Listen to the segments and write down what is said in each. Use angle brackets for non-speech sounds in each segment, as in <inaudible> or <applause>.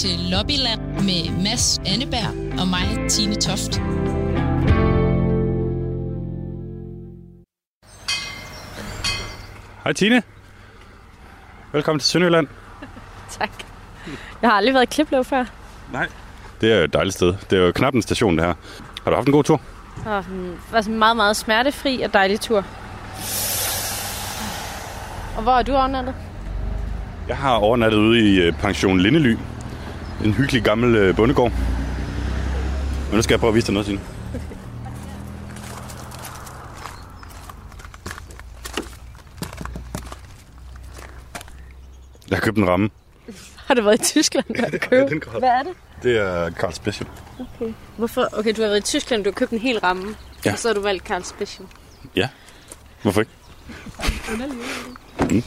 til Lobbyland med Mads Anneberg og mig, Tine Toft. Hej Tine. Velkommen til Sønderjylland. <laughs> Tak. Jeg har aldrig været i Kliplev før. Nej. Det er jo et dejligt sted. Det er jo knap en station, det her. Har du haft en god tur? Og det var sådan en meget, meget smertefri og dejlig tur. Og hvor er du overnattet? Jeg har overnattet ude i øh, pension Lindely. En hyggelig gammel øh, bondegård. Men nu skal jeg prøve at vise dig noget, Tine. Jeg har købt en ramme. Har du været i Tyskland og <laughs> købe? den går. Hvad er det? Det er Carl Special. Okay. Hvorfor? Okay, du har været i Tyskland, du har købt en hel ramme. Ja. Og så har du valgt Carl Special. Ja. Hvorfor ikke? <laughs> Mm.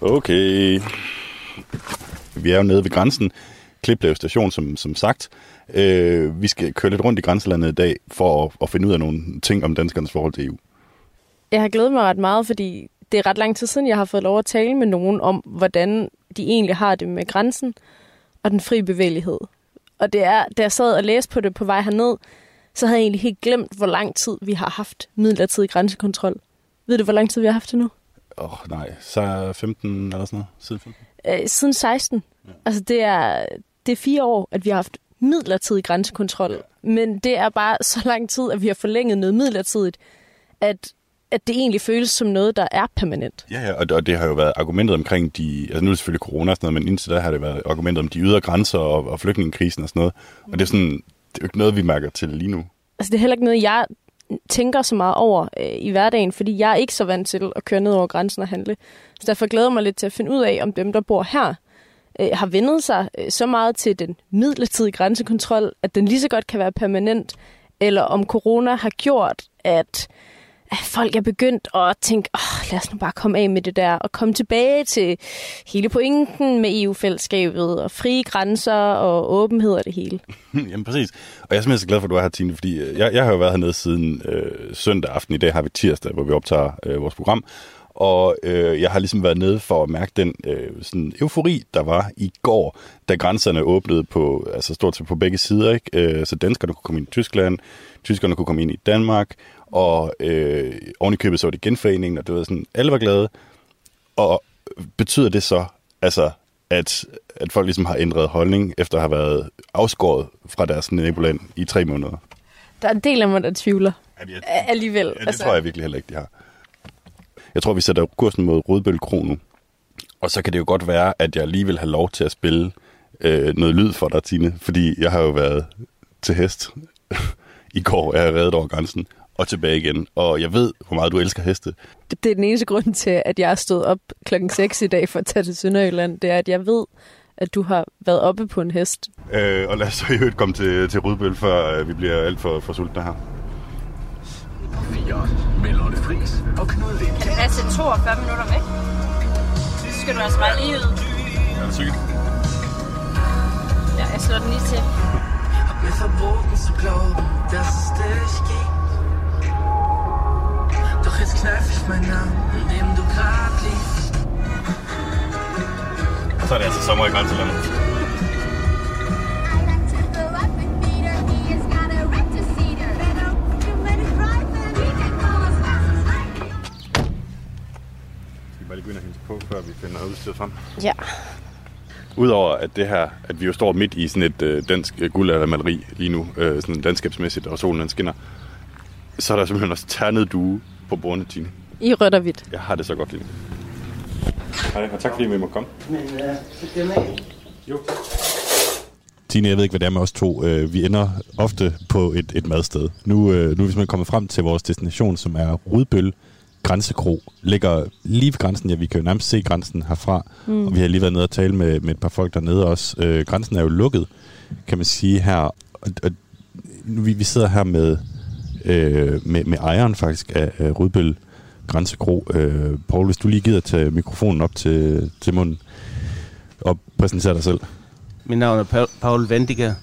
Okay. Vi er jo nede ved grænsen. Kliplev station, som, som sagt. Øh, vi skal køre lidt rundt i grænselandet i dag, for at, at finde ud af nogle ting om danskernes forhold til EU. Jeg har glædet mig ret meget, fordi det er ret lang tid siden, jeg har fået lov at tale med nogen om, hvordan de egentlig har det med grænsen og den frie bevægelighed. Og det er, da jeg sad og læste på det på vej herned, så havde jeg egentlig helt glemt, hvor lang tid vi har haft midlertidig grænsekontrol. Ved du, hvor lang tid vi har haft det nu? Åh, oh, nej. Så er 15 eller sådan noget. Siden 15. Øh, siden 16. Ja. Altså, det er, det er fire år, at vi har haft midlertidig grænsekontrol. Ja. Men det er bare så lang tid, at vi har forlænget noget midlertidigt, at, at det egentlig føles som noget, der er permanent. Ja, ja og, og det har jo været argumentet omkring de... Altså nu er det selvfølgelig corona og sådan noget, men indtil da har det været argumentet om de ydre grænser og, og flygtningekrisen og sådan noget. Og det er sådan... Det er jo ikke noget, vi mærker til lige nu. Altså, det er heller ikke noget, jeg tænker så meget over øh, i hverdagen, fordi jeg er ikke så vant til at køre ned over grænsen og handle. Så derfor glæder jeg mig lidt til at finde ud af, om dem, der bor her, øh, har vendet sig øh, så meget til den midlertidige grænsekontrol, at den lige så godt kan være permanent, eller om corona har gjort, at, at folk er begyndt at tænke, oh, lad os nu bare komme af med det der, og komme tilbage til hele pointen med EU-fællesskabet, og frie grænser, og åbenhed og det hele. <laughs> Jamen præcis. Og jeg er simpelthen så glad for, at du er her, Tine, fordi øh, jeg, jeg har jo været hernede siden øh, søndag aften. I dag har vi tirsdag, hvor vi optager øh, vores program. Og øh, jeg har ligesom været nede for at mærke den øh, sådan eufori, der var i går, da grænserne åbnede på, altså stort set på begge sider. Ikke? Øh, så danskerne kunne komme ind i Tyskland, tyskerne kunne komme ind i Danmark, og øh, oven i købet så var det genforeningen, og det var sådan, alle var glade. Og betyder det så, altså, at, at folk ligesom har ændret holdning, efter at have været afskåret fra deres naboland i tre måneder? Der er en del af mig, der tvivler. Ja, det, Alligevel. Ja, det altså... tror jeg virkelig heller ikke, de har. Jeg tror, vi sætter kursen mod Rødbøl Kro nu. Og så kan det jo godt være, at jeg lige vil have lov til at spille øh, noget lyd for dig, Tine. Fordi jeg har jo været til hest <laughs> i går. Jeg har reddet over grænsen og tilbage igen. Og jeg ved, hvor meget du elsker heste. Det er den eneste grund til, at jeg stået op klokken 6 i dag for at tage til Sønderjylland. Det er, at jeg ved, at du har været oppe på en hest. Øh, og lad os så i øvrigt komme til, til Rødbøl, før øh, vi bliver alt for, for sultne her. 4 med Lotte Friis og Knud Lind. Kan det passe til 42 minutter væk? Så skal du altså bare lige ud. Er det sikkert? Ja, jeg slår den lige til. Hab mir verboten zu glauben, dass es dich gibt. Kneif ich meinen Namen, in dem du grad liegst. Og så er det altså sommer i grænselandet. Vi bare lige begynde at hilse på, før vi finder udstyret frem? Ja. Udover at det her, at vi jo står midt i sådan et øh, dansk øh, guldaldermaleri lige nu, øh, sådan landskabsmæssigt, og solen den skinner, så er der simpelthen også ternet due på bordene, Tine. I rødt og hvidt. Jeg har det så godt lige nu. Hej, og tak fordi vi må komme. Men uh, af. Jo. Tine, jeg ved ikke, hvad det er med os to. Øh, Vi ender ofte på et, et madsted. Nu, øh, nu er vi simpelthen kommet frem til vores destination, som er Rudbøl Grænsekro. Ligger lige ved grænsen. Ja, vi kan jo nærmest se grænsen herfra. Mm. Og vi har lige været nede og tale med, med et par folk dernede også. Øh, grænsen er jo lukket, kan man sige her. Og, og nu, vi, vi sidder her med, øh, med, med ejeren faktisk af, af Rudbøl Grænsekro. Øh, Poul, hvis du lige gider tage mikrofonen op til, til munden og præsentere dig selv. Mit navn er Paul, Paul Vendiger.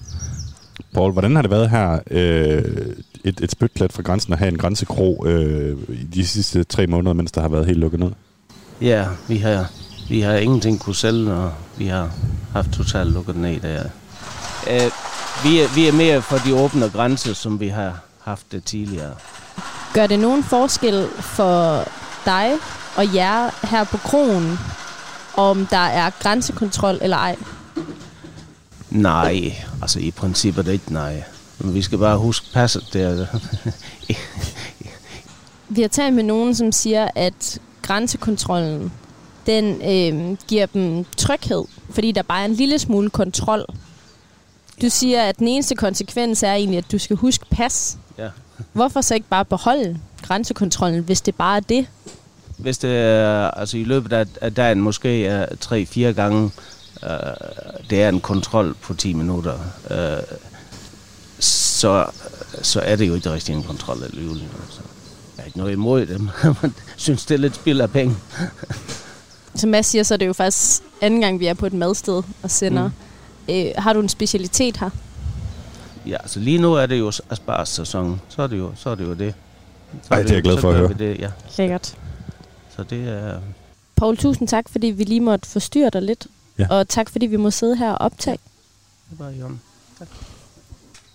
Paul, hvordan har det været her øh, et, et spytklat fra grænsen at have en grænsekro øh, i de sidste tre måneder, mens der har været helt lukket ned? Ja, vi har, vi har ingenting kunne sælge, og vi har haft totalt lukket ned der. Øh, vi, er, vi er mere for de åbne grænser, som vi har haft det tidligere. Gør det nogen forskel for dig og jer her på kronen, om der er grænsekontrol eller ej? Nej, altså i princippet ikke nej. Men vi skal bare huske passet der. Vi har talt med nogen, som siger, at grænsekontrollen, den øh, giver dem tryghed, fordi der bare er en lille smule kontrol. Du siger, at den eneste konsekvens er egentlig, at du skal huske pas. Ja. Hvorfor så ikke bare beholde grænsekontrollen, hvis det bare er det? Hvis det er, altså i løbet af, af dagen måske er tre-fire gange, øh, det er en kontrol på 10 minutter, øh, så, så er det jo ikke rigtig en kontrol alligevel. Altså. Jeg har ikke noget imod det, <laughs> men synes, det er lidt spild af penge. Som Mads siger, så er det jo faktisk anden gang, vi er på et madsted og sender. Mm. Øh, har du en specialitet her? Ja, altså lige nu er det jo asparges-sæson, så er det jo, så er det, jo det. Så Ej, det er jeg glad så for at høre. Det, ja. Lækkert. Så det er... Paul, tusind tak, fordi vi lige måtte forstyrre dig lidt. Ja. Og tak, fordi vi må sidde her og optage. Det er bare i orden.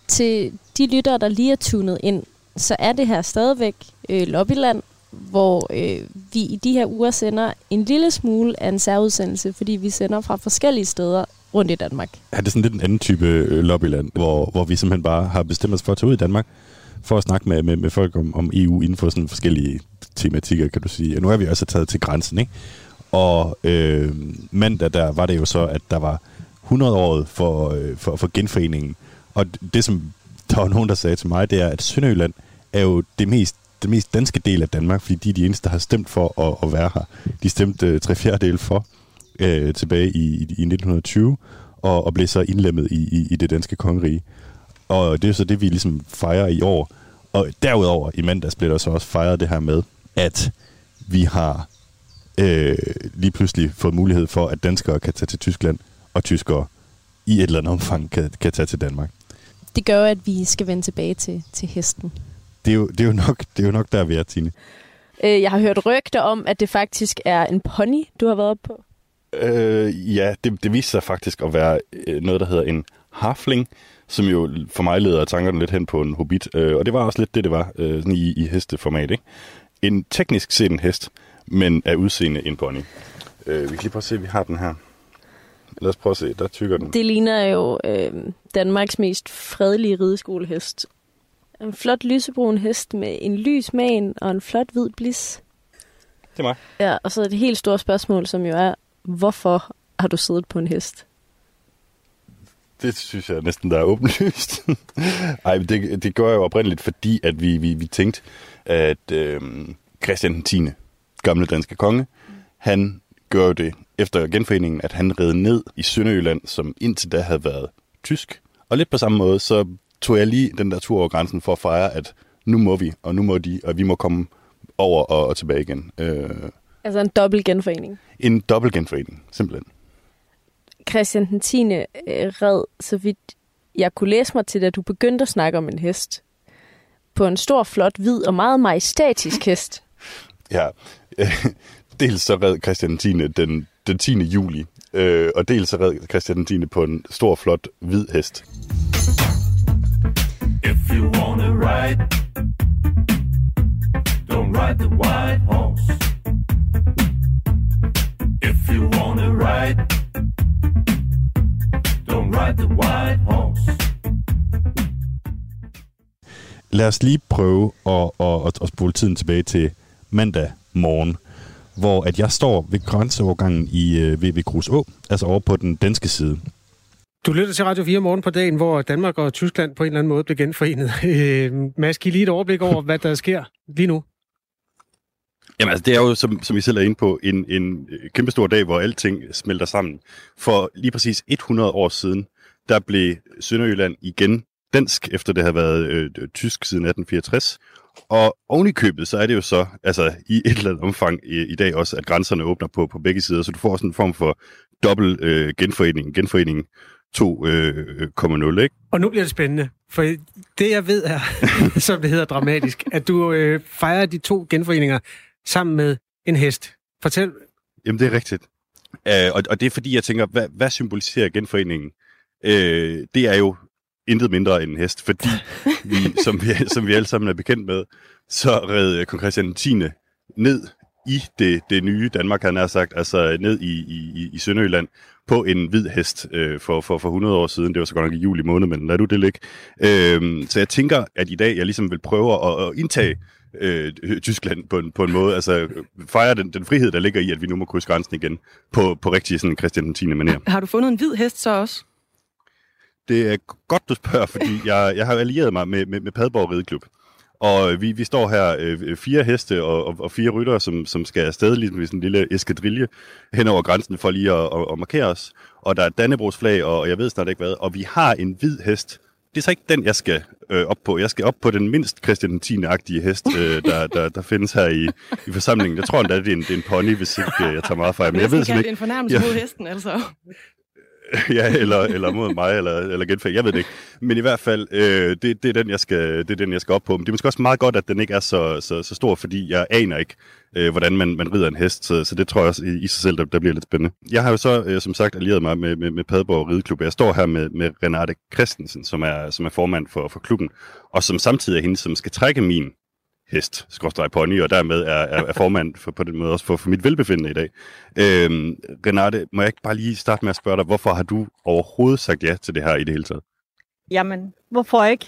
Til de lyttere, der lige er tunet ind, så er det her stadigvæk øh, Lobbyland, hvor øh, vi i de her uger sender en lille smule af en særudsendelse, fordi vi sender fra forskellige steder rundt i Danmark. Ja, det sådan lidt en anden type øh, lobbyland, hvor, hvor vi simpelthen bare har bestemt os for at tage ud i Danmark, for at snakke med, med, med folk om, om EU inden for sådan forskellige tematikker, kan du sige. Og nu er vi også taget til grænsen, ikke? Og øh, mandag, der var det jo så, at der var 100-året for, øh, for, for genforeningen. Og det, som der var nogen, der sagde til mig, det er, at Sønderjylland er jo det mest, det mest danske del af Danmark, fordi de er de eneste, der har stemt for at, at være her. De stemte øh, tre fjerdedel for øh, tilbage i, i, i 1920, og, og blev så indlemmet i, i, i det danske kongerige. Og det er så det, vi ligesom fejrer i år. Og derudover i mandags blev der så også fejret det her med, at vi har øh, lige pludselig fået mulighed for, at danskere kan tage til Tyskland, og tyskere i et eller andet omfang kan, kan tage til Danmark. Det gør, at vi skal vende tilbage til, til hesten. Det er, jo, det, er jo nok, det er jo nok der, vi er, Tine. Øh, jeg har hørt rygter om, at det faktisk er en pony, du har været på. Øh, ja, det, det viste sig faktisk at være øh, noget, der hedder en harfling, som jo for mig leder tankerne lidt hen på en hobbit. Øh, og det var også lidt det, det var øh, sådan i, i hesteformat. Ikke? En teknisk set en hest, men af udseende en pony. Øh, vi kan lige prøve at se, at vi har den her. Lad os prøve at se, der tykker den. Det ligner jo øh, Danmarks mest fredelige rideskolehest. En flot lysebrun hest med en lys man og en flot hvid blis. Det er mig. Ja, og så er det helt store spørgsmål, som jo er, hvorfor har du siddet på en hest? Det synes jeg næsten, der er åbenlyst. <laughs> Ej, det, det gør jeg jo oprindeligt, fordi at vi, vi, vi tænkte, at øh, Christian 10., gamle danske konge, han gør det efter genforeningen, at han red ned i Sønderjylland, som indtil da havde været tysk. Og lidt på samme måde, så tog jeg lige den der tur over grænsen for at fejre, at nu må vi, og nu må de, og vi må komme over og, og tilbage igen. Øh, Altså en dobbelt genforening. en dobbelt genforening, simpelthen. Christian den 10. Øh, red, så vidt jeg kunne læse mig til, da du begyndte at snakke om en hest. På en stor, flot, hvid og meget majestatisk <laughs> hest. Ja, <laughs> dels så red Christian den 10. den, den 10. juli, øh, og dels så red Christian den 10. på en stor, flot, hvid hest. If you wanna ride, don't ride the white horse. You wanna ride, don't ride the white horse. Lad os lige prøve at, at, at, at spole tiden tilbage til mandag morgen, hvor at jeg står ved grænseovergangen i, øh, ved, ved Grus Å, altså over på den danske side. Du lytter til Radio 4 morgen på dagen, hvor Danmark og Tyskland på en eller anden måde blev genforenet. <laughs> Øh, Mads, giv lige et overblik over, hvad der sker lige nu. Jamen altså, det er jo, som, som I selv er inde på, en, en øh, kæmpestor dag, hvor alting smelter sammen. For lige præcis 100 år siden, der blev Sønderjylland igen dansk, efter det har været øh, tysk siden 1864. Og oven i købet, så er det jo så, altså i et eller andet omfang i, i dag også, at grænserne åbner på, på begge sider, så du får sådan en form for dobbelt øh, genforening, genforening 2,0, øh, ikke? Og nu bliver det spændende, for det jeg ved er, <laughs> som det hedder dramatisk, at du øh, fejrer de to genforeninger sammen med en hest. Fortæl, Jamen, det er rigtigt. Øh, og, og det er fordi, jeg tænker, hvad, hvad symboliserer genforeningen? Øh, det er jo intet mindre end en hest, fordi <laughs> vi, som, vi, som vi alle sammen er bekendt med, så red kong Christian 10. ned i det, det nye Danmark, han har sagt, altså ned i, i, i Sønderjylland, på en hvid hest øh, for, for, for 100 år siden. Det var så godt nok i juli måned, men lad du det ligge. Øh, så jeg tænker, at i dag jeg ligesom vil prøve at, at indtage øh, Tyskland på en, på en måde. Altså fejre den, den frihed, der ligger i, at vi nu må krydse grænsen igen på, på rigtig sådan Christian den 10. manér. Har du fundet en hvid hest så også? Det er godt, du spørger, fordi jeg, jeg har allieret mig med, med, med Padborg Rideklub. Og vi, vi står her øh, fire heste og, og, og fire rytter, som, som skal afsted ligesom i sådan en lille eskadrille hen over grænsen for lige at, at, at markere os. Og der er Dannebrogs flag, og, og jeg ved snart ikke hvad. Og vi har en hvid hest. Det er så ikke den, jeg skal øh, op på. Jeg skal op på den mindst Christian den 10. hest, øh, der, <laughs> der, der findes her i, i forsamlingen. Jeg tror endda, det er en, det er en pony, hvis ikke øh, jeg tager meget fejl. Men jeg ved det er en ikke. fornærmelse mod hesten, altså. <laughs> ja, eller, eller mod mig, eller, eller genfag, jeg ved det ikke. Men i hvert fald, øh, det, det, er den, jeg skal, det er den, jeg skal op på. Men det er måske også meget godt, at den ikke er så, så, så stor, fordi jeg aner ikke, øh, hvordan man, man rider en hest, så, så det tror jeg også i, i sig selv, der, der bliver lidt spændende. Jeg har jo så, øh, som sagt, allieret mig med, med, med Padborg Rideklub. Jeg står her med, med Renate Christensen, som er, som er formand for, for klubben, og som samtidig er hende, som skal trække min hest, skråstrej pony, og dermed er, er, er formand for, på den måde også for, for mit velbefindende i dag. Øhm, Renate, må jeg ikke bare lige starte med at spørge dig, hvorfor har du overhovedet sagt ja til det her i det hele taget? Jamen, hvorfor ikke?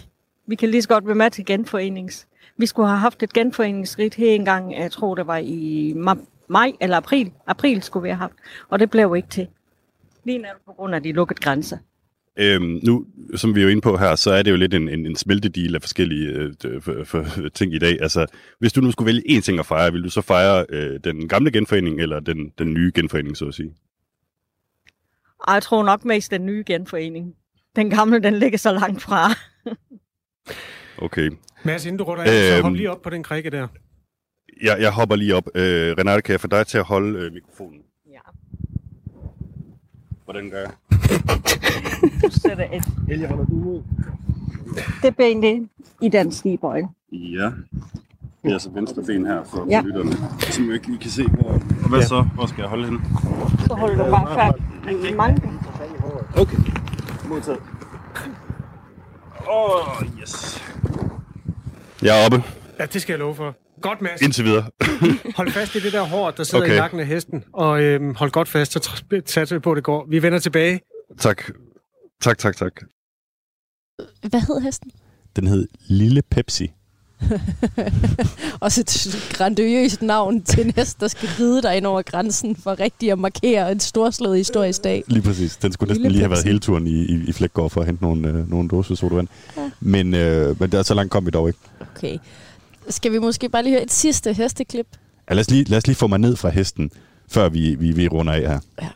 Vi kan lige så godt være med til genforenings. Vi skulle have haft et genforeningsrit her engang, jeg tror det var i ma- maj eller april. April skulle vi have haft, og det blev ikke til. Lige netop på grund af de lukkede grænser. Øhm, nu, som vi er jo inde på her, så er det jo lidt en, en, en smeltedeal af forskellige øh, øh, for, for, ting i dag. Altså, hvis du nu skulle vælge én ting at fejre, vil du så fejre øh, den gamle genforening eller den, den nye genforening, så at sige? Jeg tror nok mest den nye genforening. Den gamle, den ligger så langt fra. <laughs> Okay. Mads, inden du runder af, så Øhm. hop lige op på den krikke der. Jeg, jeg hopper lige op. Øh, Renate, kan jeg få dig til at holde øh, mikrofonen? Ja. Hvordan gør jeg? Du sætter et... Det ben det i den stigebøjle. Ja. Det er altså venstre ben her for, Ja. lytterne, som jo ikke lige kan se, hvor... Og hvad så? Hvor skal jeg holde henne? Så holder du bare fat i manken. Okay. Modtaget. Åh, oh, yes. Jeg er oppe, Ja, det skal jeg love for. Godt, Mads. indtil videre. <laughs> Hold fast i det der hår, der sidder Okay. i nakken af hesten, og øhm, hold godt fast, så satser vi på, at det går. Vi vender tilbage. tak. Tak, tak, tak. Hvad hed hesten? Den hed Lille Pepsi. <laughs> Også et grandiøst navn til en hest, der skal ride dig ind over grænsen for rigtig at markere en storslået historisk dag. Lige præcis. Den skulle næsten Lille lige have været hele turen i, i, i Flækgaard for at hente nogle, øh, nogle dåser sodavand. Ja. Men, øh, men der, så langt kom vi dog ikke. Okay. Skal vi måske bare lige høre et sidste hesteklip? Ja, lad, os lige, lad os lige få mig ned fra hesten, før vi, vi, vi runder af her. Ja.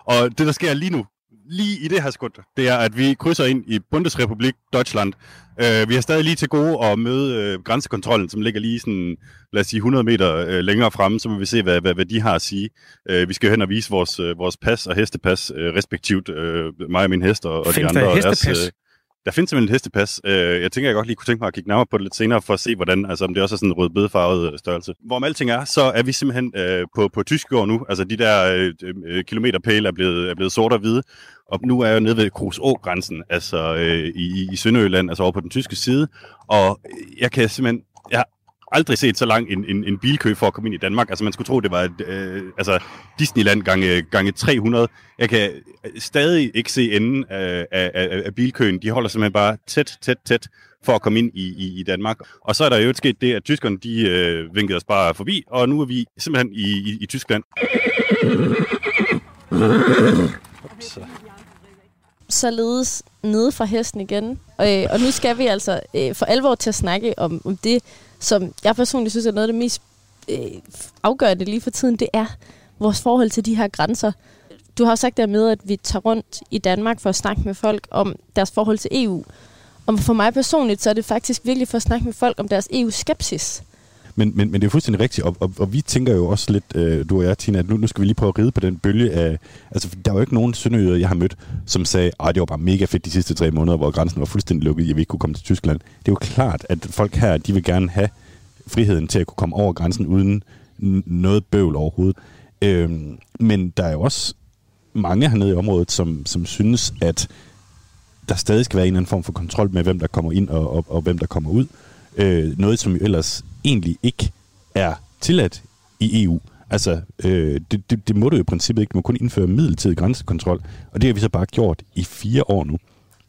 Og det, der sker lige nu, lige i det her sekund, det er, at vi krydser ind i Bundesrepublik Deutschland. Uh, vi har stadig lige til gode at møde uh, grænsekontrollen, som ligger lige sådan, lad os sige, 100 meter uh, længere fremme, så må vi se, hvad, hvad, hvad de har at sige. Uh, vi skal jo hen og vise vores, uh, vores pas og hestepas, uh, respektivt uh, mig og min hest og, og de andre. der og hestepas? Der findes simpelthen et hestepas. Øh, jeg tænker, jeg godt lige kunne tænke mig at kigge nærmere på det lidt senere, for at se, hvordan, altså om det også er sådan en rødbedefarvet øh, størrelse. Hvorom alting er, så er vi simpelthen øh, på, på tysk jord nu. Altså de der øh, øh, øh kilometerpæle er blevet, er blevet sort og hvide. Og nu er jeg nede ved Kruså-grænsen, altså øh, i, i Sønderjylland, altså over på den tyske side. Og jeg kan simpelthen, jeg har aldrig set så lang en, en, en bilkø for at komme ind i Danmark. Altså man skulle tro, det var et, øh, altså Disneyland gange, gange 300. Jeg kan øh, stadig ikke se enden af, af, af, af bilkøen. De holder simpelthen bare tæt, tæt, tæt for at komme ind i, i, i Danmark. Og så er der jo sket det, at tyskerne de øh, vinkede os bare forbi, og nu er vi simpelthen i, i, i Tyskland. således nede fra hesten igen. Og, øh, og nu skal vi altså øh, for alvor til at snakke om, om det, som jeg personligt synes er noget af det mest øh, afgørende lige for tiden, det er vores forhold til de her grænser. Du har jo sagt der med, at vi tager rundt i Danmark for at snakke med folk om deres forhold til EU. Og for mig personligt, så er det faktisk virkelig for at snakke med folk om deres EU-skepsis. Men, men, men det er fuldstændig rigtigt, og, og, og vi tænker jo også lidt, øh, du og jeg, Tina, at nu, nu skal vi lige prøve at ride på den bølge af... Altså, der var jo ikke nogen sønderjyder, jeg har mødt, som sagde, at det var bare mega fedt de sidste tre måneder, hvor grænsen var fuldstændig lukket, jeg vi ikke kunne komme til Tyskland. Det er jo klart, at folk her, de vil gerne have friheden til at kunne komme over grænsen uden noget bøvl overhovedet. Øhm, men der er jo også mange hernede i området, som, som synes, at der stadig skal være en eller anden form for kontrol med, hvem der kommer ind og, og, og hvem der kommer ud. Øh, noget, som jo ellers egentlig ikke er tilladt i EU. Altså, øh, det, det, det må du jo i princippet ikke. Du må kun indføre midlertidig grænsekontrol, og det har vi så bare gjort i fire år nu.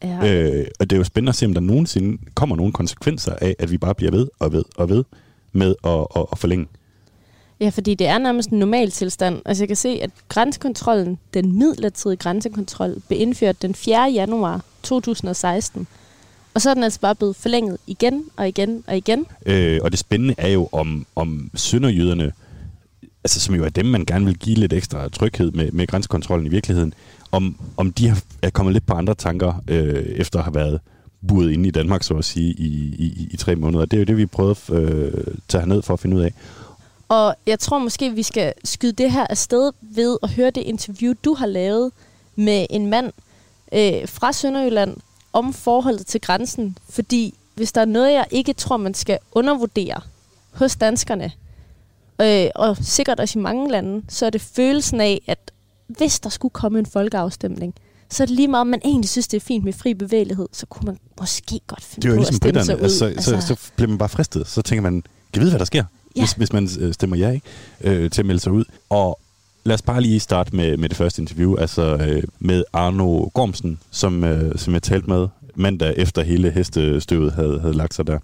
Ja. Øh, og det er jo spændende at se, om der nogensinde kommer nogle konsekvenser af, at vi bare bliver ved og ved og ved med at, at, at forlænge. Ja, fordi det er nærmest en normal tilstand. Altså jeg kan se, at grænsekontrollen, den midlertidige grænsekontrol, blev indført den 4. januar 2016. Og så er den altså bare blevet forlænget igen og igen og igen. Øh, og det spændende er jo, om, om sønderjyderne, altså som jo er dem, man gerne vil give lidt ekstra tryghed med, med grænsekontrollen i virkeligheden, om, om de er kommet lidt på andre tanker, øh, efter at have været buret inde i Danmark, så at sige, i, i, i, i tre måneder. Det er jo det, vi prøvede at øh, tage herned for at finde ud af. Og jeg tror måske, vi skal skyde det her afsted ved at høre det interview, du har lavet med en mand øh, fra Sønderjylland om forholdet til grænsen. Fordi hvis der er noget, jeg ikke tror, man skal undervurdere hos danskerne, øh, og sikkert også i mange lande, så er det følelsen af, at hvis der skulle komme en folkeafstemning, så er det lige meget, om man egentlig synes, det er fint med fri bevægelighed, så kunne man måske godt finde Det på ligesom at stemme sig ud. Altså, så, så, så bliver man bare fristet. Så tænker man, kan vide, hvad der sker, Ja. hvis, hvis man øh, stemmer ja ikke, øh, til at melde sig ud. Og lad os bare lige starte med, med det første interview, altså øh, med Arno Gormsen, som, øh, som jeg talte med mandag efter hele hestestøvet havde, havde lagt sig der.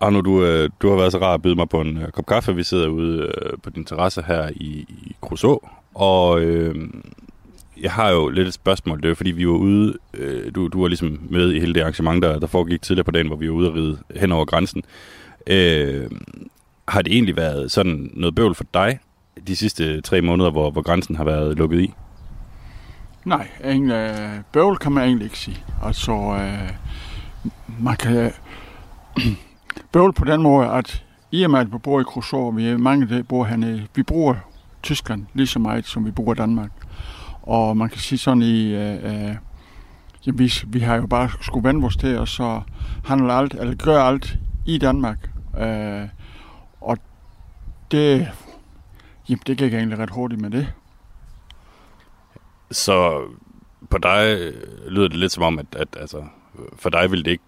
Arno, du, øh, du har været så rar at byde mig på en øh, kop kaffe. Vi sidder ude øh, på din terrasse her i, i Kruså, og øh, jeg har jo lidt et spørgsmål. Det er fordi vi var ude, øh, du, du var ligesom med i hele det arrangement, der, der foregik tidligere på dagen, hvor vi var ude at ride hen over grænsen. Øh, har det egentlig været sådan noget bøvl for dig de sidste tre måneder, hvor, hvor grænsen har været lukket i? Nej, egentlig, øh, bøvl kan man egentlig ikke sige. Altså, øh, man kan <clears throat> bøvl på den måde, at i og med, at vi bor i Kruså, vi er mange, der bor hernede, vi bruger Tyskland lige så meget, som vi bruger Danmark. Og man kan sige sådan i, øh, øh, jamen, vi, vi har jo bare skulle vende vores til, og så handle alt, eller gøre alt i Danmark. Øh, og det, jamen, det gik egentlig ret hurtigt med det. Så på dig øh, lyder det lidt som om, at, at altså, for dig ville det ikke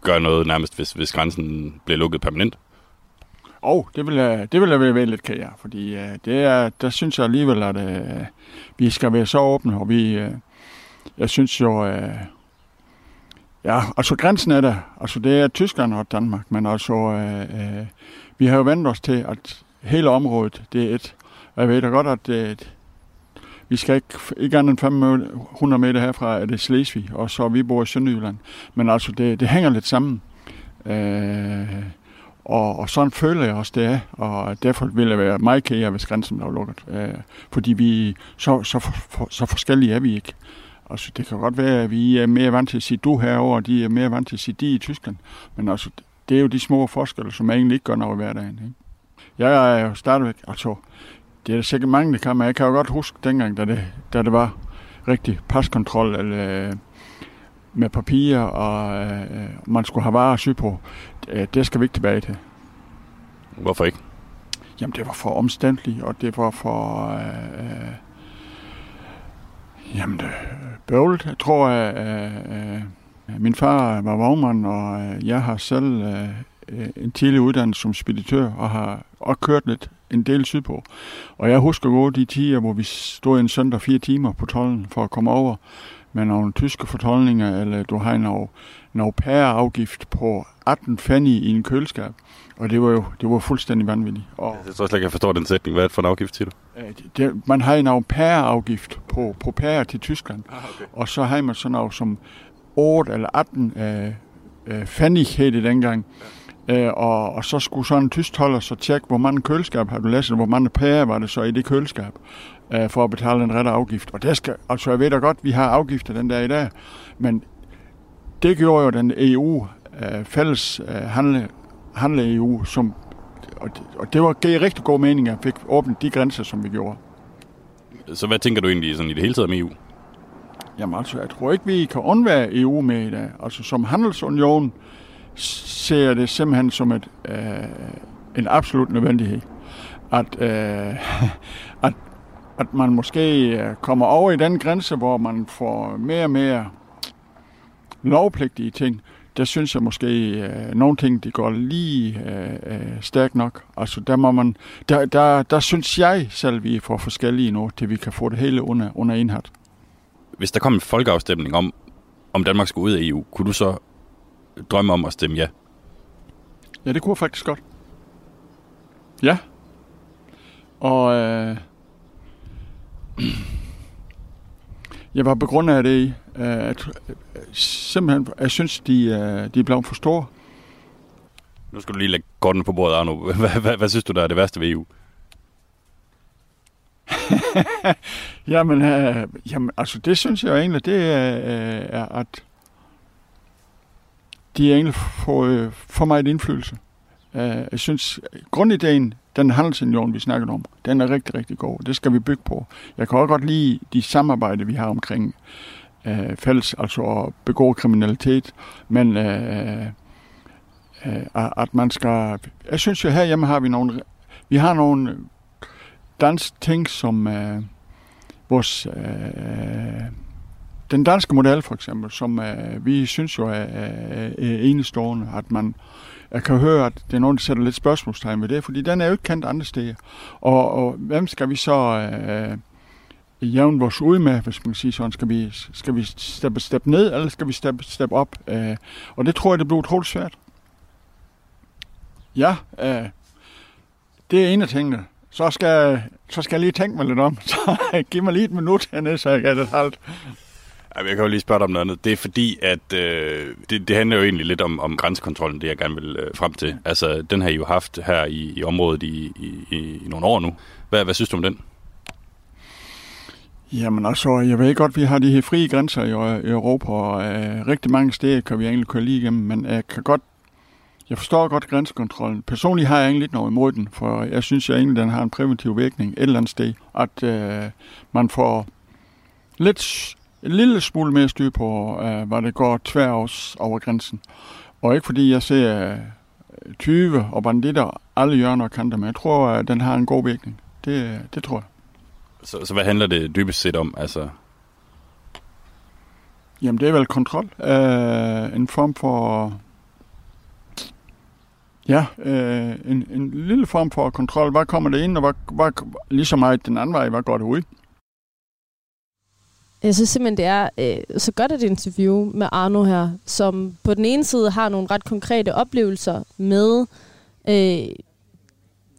gøre noget nærmest, hvis, hvis grænsen blev lukket permanent? Og oh, det vil jeg, det vil jeg være lidt af, fordi uh, det er, der synes jeg alligevel, at uh, vi skal være så åbne, og vi, uh, jeg synes jo, uh, ja, altså grænsen er der, altså det er Tyskland og Danmark, men altså, uh, uh, vi har jo vendt os til, at hele området, det er et, og jeg ved da godt, at uh, vi skal ikke, ikke andet end 500 meter herfra, er det Slesvig, og så vi bor i Sønderjylland, men altså det, det hænger lidt sammen. Øh, og, og sådan føler jeg også, det er. Og derfor vil jeg være meget ked af, hvis grænsen blev lukket. Øh, fordi vi, så, så, for, så forskellige er vi ikke. Altså, det kan godt være, at vi er mere vant til at sige du herover, og de er mere vant til at sige de i Tyskland. Men altså, det er jo de små forskelle, som egentlig ikke gør noget i hverdagen. Ikke? Jeg er jo stadigvæk, altså, det er der sikkert mange, der kan, men jeg kan jo godt huske dengang, da det, da det var rigtig paskontrol, eller med papirer, og øh, man skulle have varer sy på. Det, det skal vi ikke tilbage til. Hvorfor ikke? Jamen, det var for omstændeligt, og det var for... Øh, øh, jamen, det, bøvlet. Jeg tror, at øh, øh, min far var vognmand, og øh, jeg har selv øh, en tidlig uddannelse som speditør, og har også kørt lidt en del sydpå. Og jeg husker godt de tider, hvor vi stod en søndag fire timer på tollen for at komme over med nogle tyske fortolkninger, eller du har en au pair-afgift på 18 fanny i en køleskab. Og det var jo det var fuldstændig vanvittigt. Og, jeg tror slet ikke, jeg forstår den sætning. Hvad er det for en afgift, siger du? Det, man har en au pair-afgift på, på pair til Tyskland. Ah, okay. Og så har man sådan noget som 8 eller 18 øh, øh, fanny hed det dengang. Øh, og, og så skulle sådan en tysk holder så tjekke, hvor mange køleskab har du læst, hvor mange pærer var det så i det køleskab, øh, for at betale den rette afgift. Og det skal, altså jeg ved da godt, vi har afgifter den der i dag, men det gjorde jo den EU, øh, fælles øh, handle, handle EU, som, og, det, og det var gav rigtig god mening, at vi fik åbnet de grænser, som vi gjorde. Så hvad tænker du egentlig sådan i det hele taget om EU? Jamen altså, jeg tror ikke, vi kan undvære EU med i dag. Altså som handelsunion, ser jeg det simpelthen som et, øh, en absolut nødvendighed. at, øh, <laughs> at, at man måske øh, kommer over i den grænse, hvor man får mere og mere lovpligtige ting, der synes jeg måske, øh, nogle ting, de går lige øh, øh, stærkt nok. Altså, der må man, der, der, der synes jeg selv, vi er for forskellige nu, til vi kan få det hele under, under en hat. Hvis der kom en folkeafstemning om, om Danmark skulle ud af EU, kunne du så drømme om at stemme ja? Ja, det kunne jeg faktisk godt. Ja. Og øh, <clears throat> jeg var begrundet af det øh, at øh, simpelthen, jeg synes, de, øh, de er blevet for store. Nu skal du lige lægge kortene på bordet, Arno. <laughs> Hvad, hvad, hvad synes du, der er det værste ved EU? <laughs> Jamen, øh, jamen, altså det synes jeg egentlig, det er, øh, er at de egentlig får, øh, for meget indflydelse. Øh, jeg synes, grundideen, den handelsunion, vi snakkede om, den er rigtig, rigtig god. Det skal vi bygge på. Jeg kan også godt lide de samarbejde, vi har omkring øh, fælles, altså at begå kriminalitet, men øh, øh, at man skal... Jeg synes jo, herhjemme har vi nogle... Vi har nogle dansk ting, som øh, vores... Øh, den danske model for eksempel, som øh, vi synes jo er, er, er enestående, at man jeg kan høre, at det er nogen, der sætter lidt spørgsmålstegn ved det, fordi den er jo ikke kendt andre steder. Og, og hvem skal vi så øh, jævne vores ud med, hvis man kan sige sådan? Skal vi, skal vi steppe, steppe ned, eller skal vi steppe, steppe op? Øh, og det tror jeg, det bliver utroligt svært. Ja, øh, det er en af tingene. Så skal, så skal jeg lige tænke mig lidt om. <laughs> Så giv mig lige et minut hernede, så jeg kan det halvt. Jeg kan jo lige spørge dig om noget andet. Det er fordi, at øh, det, det handler jo egentlig lidt om, om grænsekontrollen, det jeg gerne vil øh, frem til. Altså, den har I jo haft her i, i området i, i, i, nogle år nu. Hvad, hvad synes du om den? Jamen altså, jeg ved godt, vi har de her frie grænser i, øh, i Europa, og øh, rigtig mange steder kan vi egentlig køre lige igennem, men jeg kan godt, jeg forstår godt grænsekontrollen. Personligt har jeg egentlig lidt noget imod den, for jeg synes, jeg egentlig, den har en præventiv virkning et eller andet sted, at øh, man får lidt en lille smule mere styr på, øh, hvad det går tværs over grænsen. Og ikke fordi jeg ser øh, 20 og banditter alle hjørner og kanter, men jeg tror, at den har en god virkning. Det, det tror jeg. Så, så hvad handler det dybest set om? Altså, Jamen, det er vel kontrol. Øh, en form for... Ja, øh, en, en lille form for kontrol. Hvad kommer det ind, og hvad, hvad, ligesom meget den anden vej, hvad går det ud? Jeg synes simpelthen, det er øh, så godt et interview med Arno her, som på den ene side har nogle ret konkrete oplevelser med øh,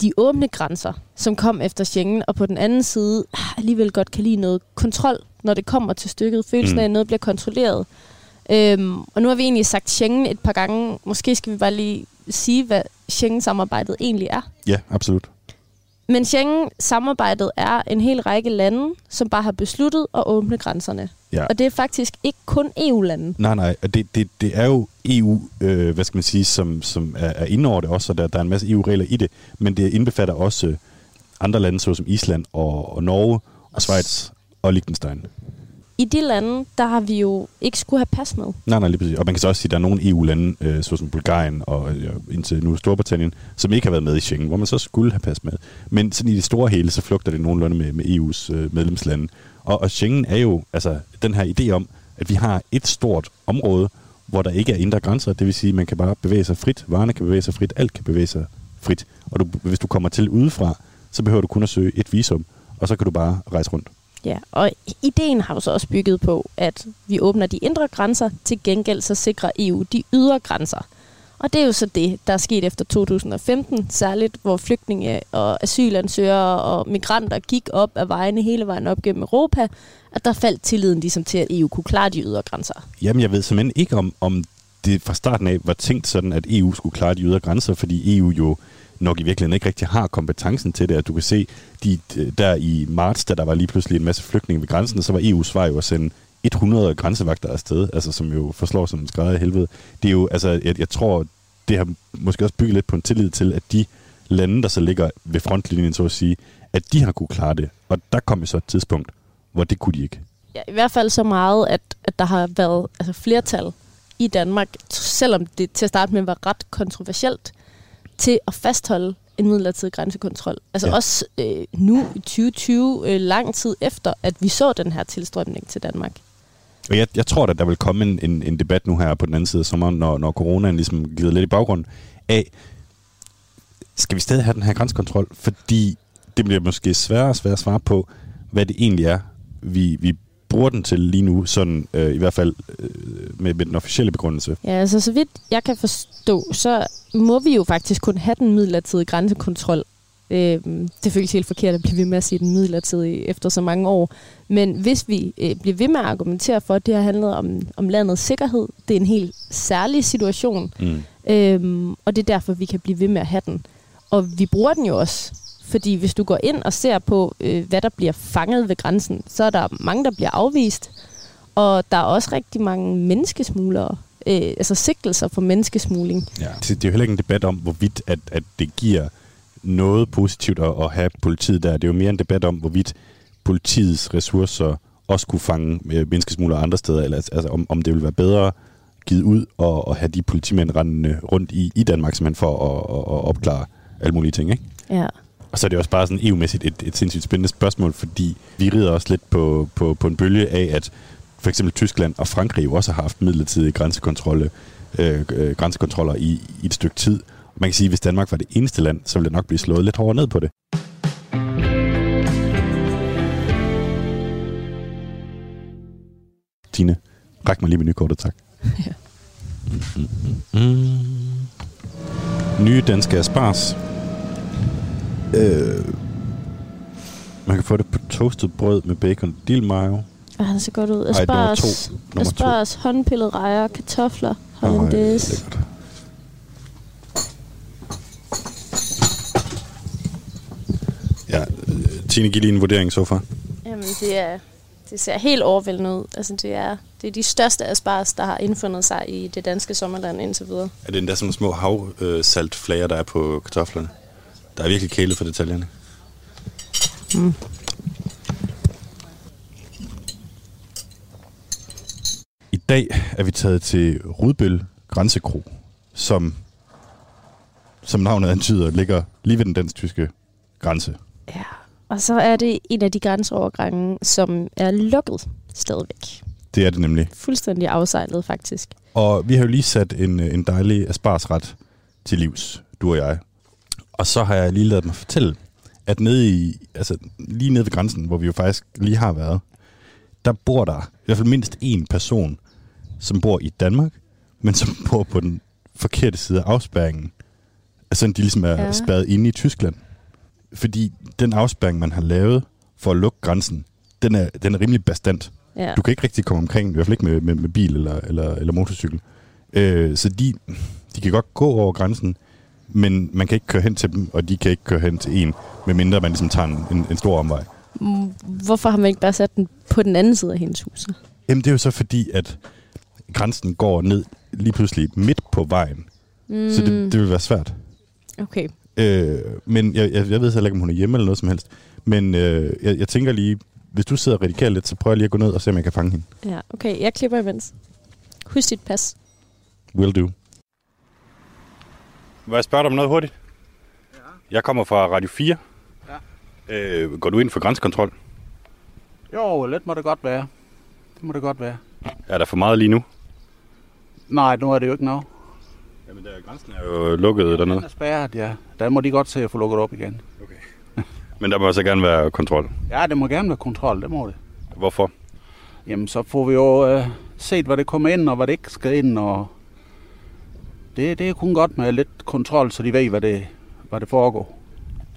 de åbne grænser, som kom efter Schengen, og på den anden side ah, alligevel godt kan lide noget kontrol, når det kommer til stykket. Følelsen af, at noget bliver kontrolleret. Øhm, og nu har vi egentlig sagt Schengen et par gange. Måske skal vi bare lige sige, hvad Schengen-samarbejdet egentlig er. ja, absolut. Men Schengen-samarbejdet er en hel række lande, som bare har besluttet at åbne grænserne. Ja. Og det er faktisk ikke kun EU-lande. Nej, nej, det, det, det er jo EU, øh, hvad skal man sige, som, som er, er inde over det også, og der, der er en masse EU-regler i det, men det indbefatter også øh, andre lande, såsom Island og, og Norge og Schweiz og Liechtenstein. I de lande, der har vi jo ikke skulle have pas med. Nej, nej, lige præcis. Og man kan så også sige, at der er nogle EU-lande, øh, såsom Bulgarien og øh, indtil nu Storbritannien, som ikke har været med i Schengen, hvor man så skulle have pas med. Men sådan i det store hele, så flugter det nogenlunde med, med EU's øh, medlemslande. Og, og Schengen er jo altså den her idé om, at vi har et stort område, hvor der ikke er indre grænser. Det vil sige, at man kan bare bevæge sig frit. Varerne kan bevæge sig frit. Alt kan bevæge sig frit. Og du, hvis du kommer til udefra, så behøver du kun at søge et visum, og så kan du bare rejse rundt. Ja, og ideen har jo så også bygget på, at vi åbner de indre grænser, til gengæld så sikrer EU de ydre grænser. Og det er jo så det, der er sket efter 2015, særligt hvor flygtninge og asylansøgere og migranter gik op af vejene hele vejen op gennem Europa, at der faldt tilliden ligesom til, at EU kunne klare de ydre grænser. Jamen, jeg ved simpelthen ikke, om, om det fra starten af var tænkt sådan, at EU skulle klare de ydre grænser, fordi EU jo nok i virkeligheden ikke rigtig har kompetencen til det. At du kan se, de, der i marts, da der var lige pludselig en masse flygtninge ved grænsen, så var EU's svar jo at sende 100 grænsevagter afsted, altså som jo forslår som en skrædder i helvede. Det er jo, altså, jeg, jeg tror, det har måske også bygget lidt på en tillid til, at de lande, der så ligger ved frontlinjen, så at sige, at de har kunne klare det. Og der kom jo så et tidspunkt, hvor det kunne de ikke. Ja, I hvert fald så meget, at, at der har været altså flertal i Danmark, selvom det til at starte med var ret kontroversielt, til at fastholde en midlertidig grænsekontrol. Altså Ja. også øh, nu i 2020, øh, lang tid efter, at vi så den her tilstrømning til Danmark. Og jeg, jeg tror, at der vil komme en, en, en debat nu her på den anden side af sommeren, når, når coronaen ligesom glider lidt i baggrund af, skal vi stadig have den her grænsekontrol? Fordi det bliver måske sværere og sværere at svare på, hvad det egentlig er, vi, vi bruger den til lige nu, sådan øh, i hvert fald øh, med, med den officielle begrundelse. Ja, altså så vidt jeg kan forstå, så må vi jo faktisk kun have den midlertidige grænsekontrol. Øh, det føles helt forkert at blive ved med at sige den midlertidige efter så mange år. Men hvis vi øh, bliver ved med at argumentere for, at det har handlet om, om landets sikkerhed, det er en helt særlig situation, Mm. Øhm, og det er derfor, vi kan blive ved med at have den. Og vi bruger den jo også. Fordi hvis du går ind og ser på, øh, hvad der bliver fanget ved grænsen, så er der mange, der bliver afvist. Og der er også rigtig mange menneskesmuglere, øh, altså sigtelser for menneskesmugling. Ja. Det, er jo heller ikke en debat om, hvorvidt at, at det giver noget positivt at, at have politiet der. Det er jo mere en debat om, hvorvidt politiets ressourcer også kunne fange øh, menneskesmuglere andre steder, eller altså om, om det ville være bedre givet ud og, og have de politimænd rendende rundt i, i Danmark, simpelthen for at, at, at opklare alle mulige ting, ikke? Ja. Og så er det også bare sådan EU-mæssigt et, et sindssygt spændende spørgsmål, fordi vi rider også lidt på, på, på en bølge af, at for eksempel Tyskland og Frankrig jo også har haft midlertidige grænsekontrolle, øh, øh, grænsekontroller i, i et stykke tid. Man kan sige, at hvis Danmark var det eneste land, så ville det nok blive slået lidt hårdere ned på det. Tine, ræk mig lige menukortet, tak. <laughs> Ja. Mm, mm, mm. Nye danske aspars. Øh, man kan få det på toastet brød med bacon og dillmayo. Og han ser godt ud. Ej, nummer Asparges, to. Nummer to. asparges håndpillet rejer, kartofler, hollandaise. lækkert. Ja, øh, Tine, giv lige en vurdering så far. Jamen, det er... Det ser helt overvældende ud. Altså, det er, det er de største asparges, der har indfundet sig i det danske sommerland indtil videre. Er det endda sådan nogle små havsaltflager, der er på kartoflerne? Der er virkelig kælet for detaljerne. Mm. I dag er vi taget til Rudbøl Grænsekro, som, som navnet antyder, ligger lige ved den dansk-tyske grænse. Ja. Og så er det en af de grænseovergange, som er lukket stadigvæk. Det er det nemlig. Fuldstændig afsejlet, faktisk. Og vi har jo lige sat en, en dejlig asparsret til livs, du og jeg. Og så har jeg lige lavet mig fortælle, at nede i, altså lige nede ved grænsen, hvor vi jo faktisk lige har været, der bor der i hvert fald mindst én person, som bor i Danmark, men som <laughs> bor på den forkerte side af afspærringen. Altså de ligesom er Ja. spærret inde i Tyskland. Fordi den afspærring, man har lavet for at lukke grænsen, den er, den er rimelig bastant. Ja. Du kan ikke rigtig komme omkring, i hvert fald ikke med, med, med bil eller, eller, eller motorcykel. Øh, så de, de kan godt gå over grænsen, men man kan ikke køre hen til dem, og de kan ikke køre hen til en, medmindre man ligesom tager en, en, en stor omvej. Mm, Hvorfor har man ikke bare sat den på den anden side af hendes hus? Jamen det er jo så fordi, at grænsen går ned lige pludselig midt på vejen. Mm. Så det, det vil være svært. Okay. Øh, men jeg, jeg, jeg ved heller ikke, om hun er hjemme eller noget som helst. Men øh, jeg, jeg tænker lige, hvis du sidder og redigerer lidt, så prøver jeg lige at gå ned og se, om jeg kan fange hende. Ja, okay. Jeg klipper imens. Husk dit pas. Will do. Må jeg spørge dig om noget hurtigt? Ja. Jeg kommer fra Radio 4. Ja. Øh, går du ind for grænsekontrol? Jo, lidt må det godt være. Det må det godt være. Er der for meget lige nu? Nej, nu er det jo ikke noget. Jamen, der, grænsen er jo lukket Den dernede. er spærret, ja. Der må de godt se at få lukket op igen. Men der må så gerne være kontrol. Ja, det må gerne være kontrol, det må det. Hvorfor? Jamen, så får vi jo øh, set, hvad det kommer ind, og hvad det ikke skal ind, og det, det er kun godt med lidt kontrol, så de ved, hvad det, hvad det foregår.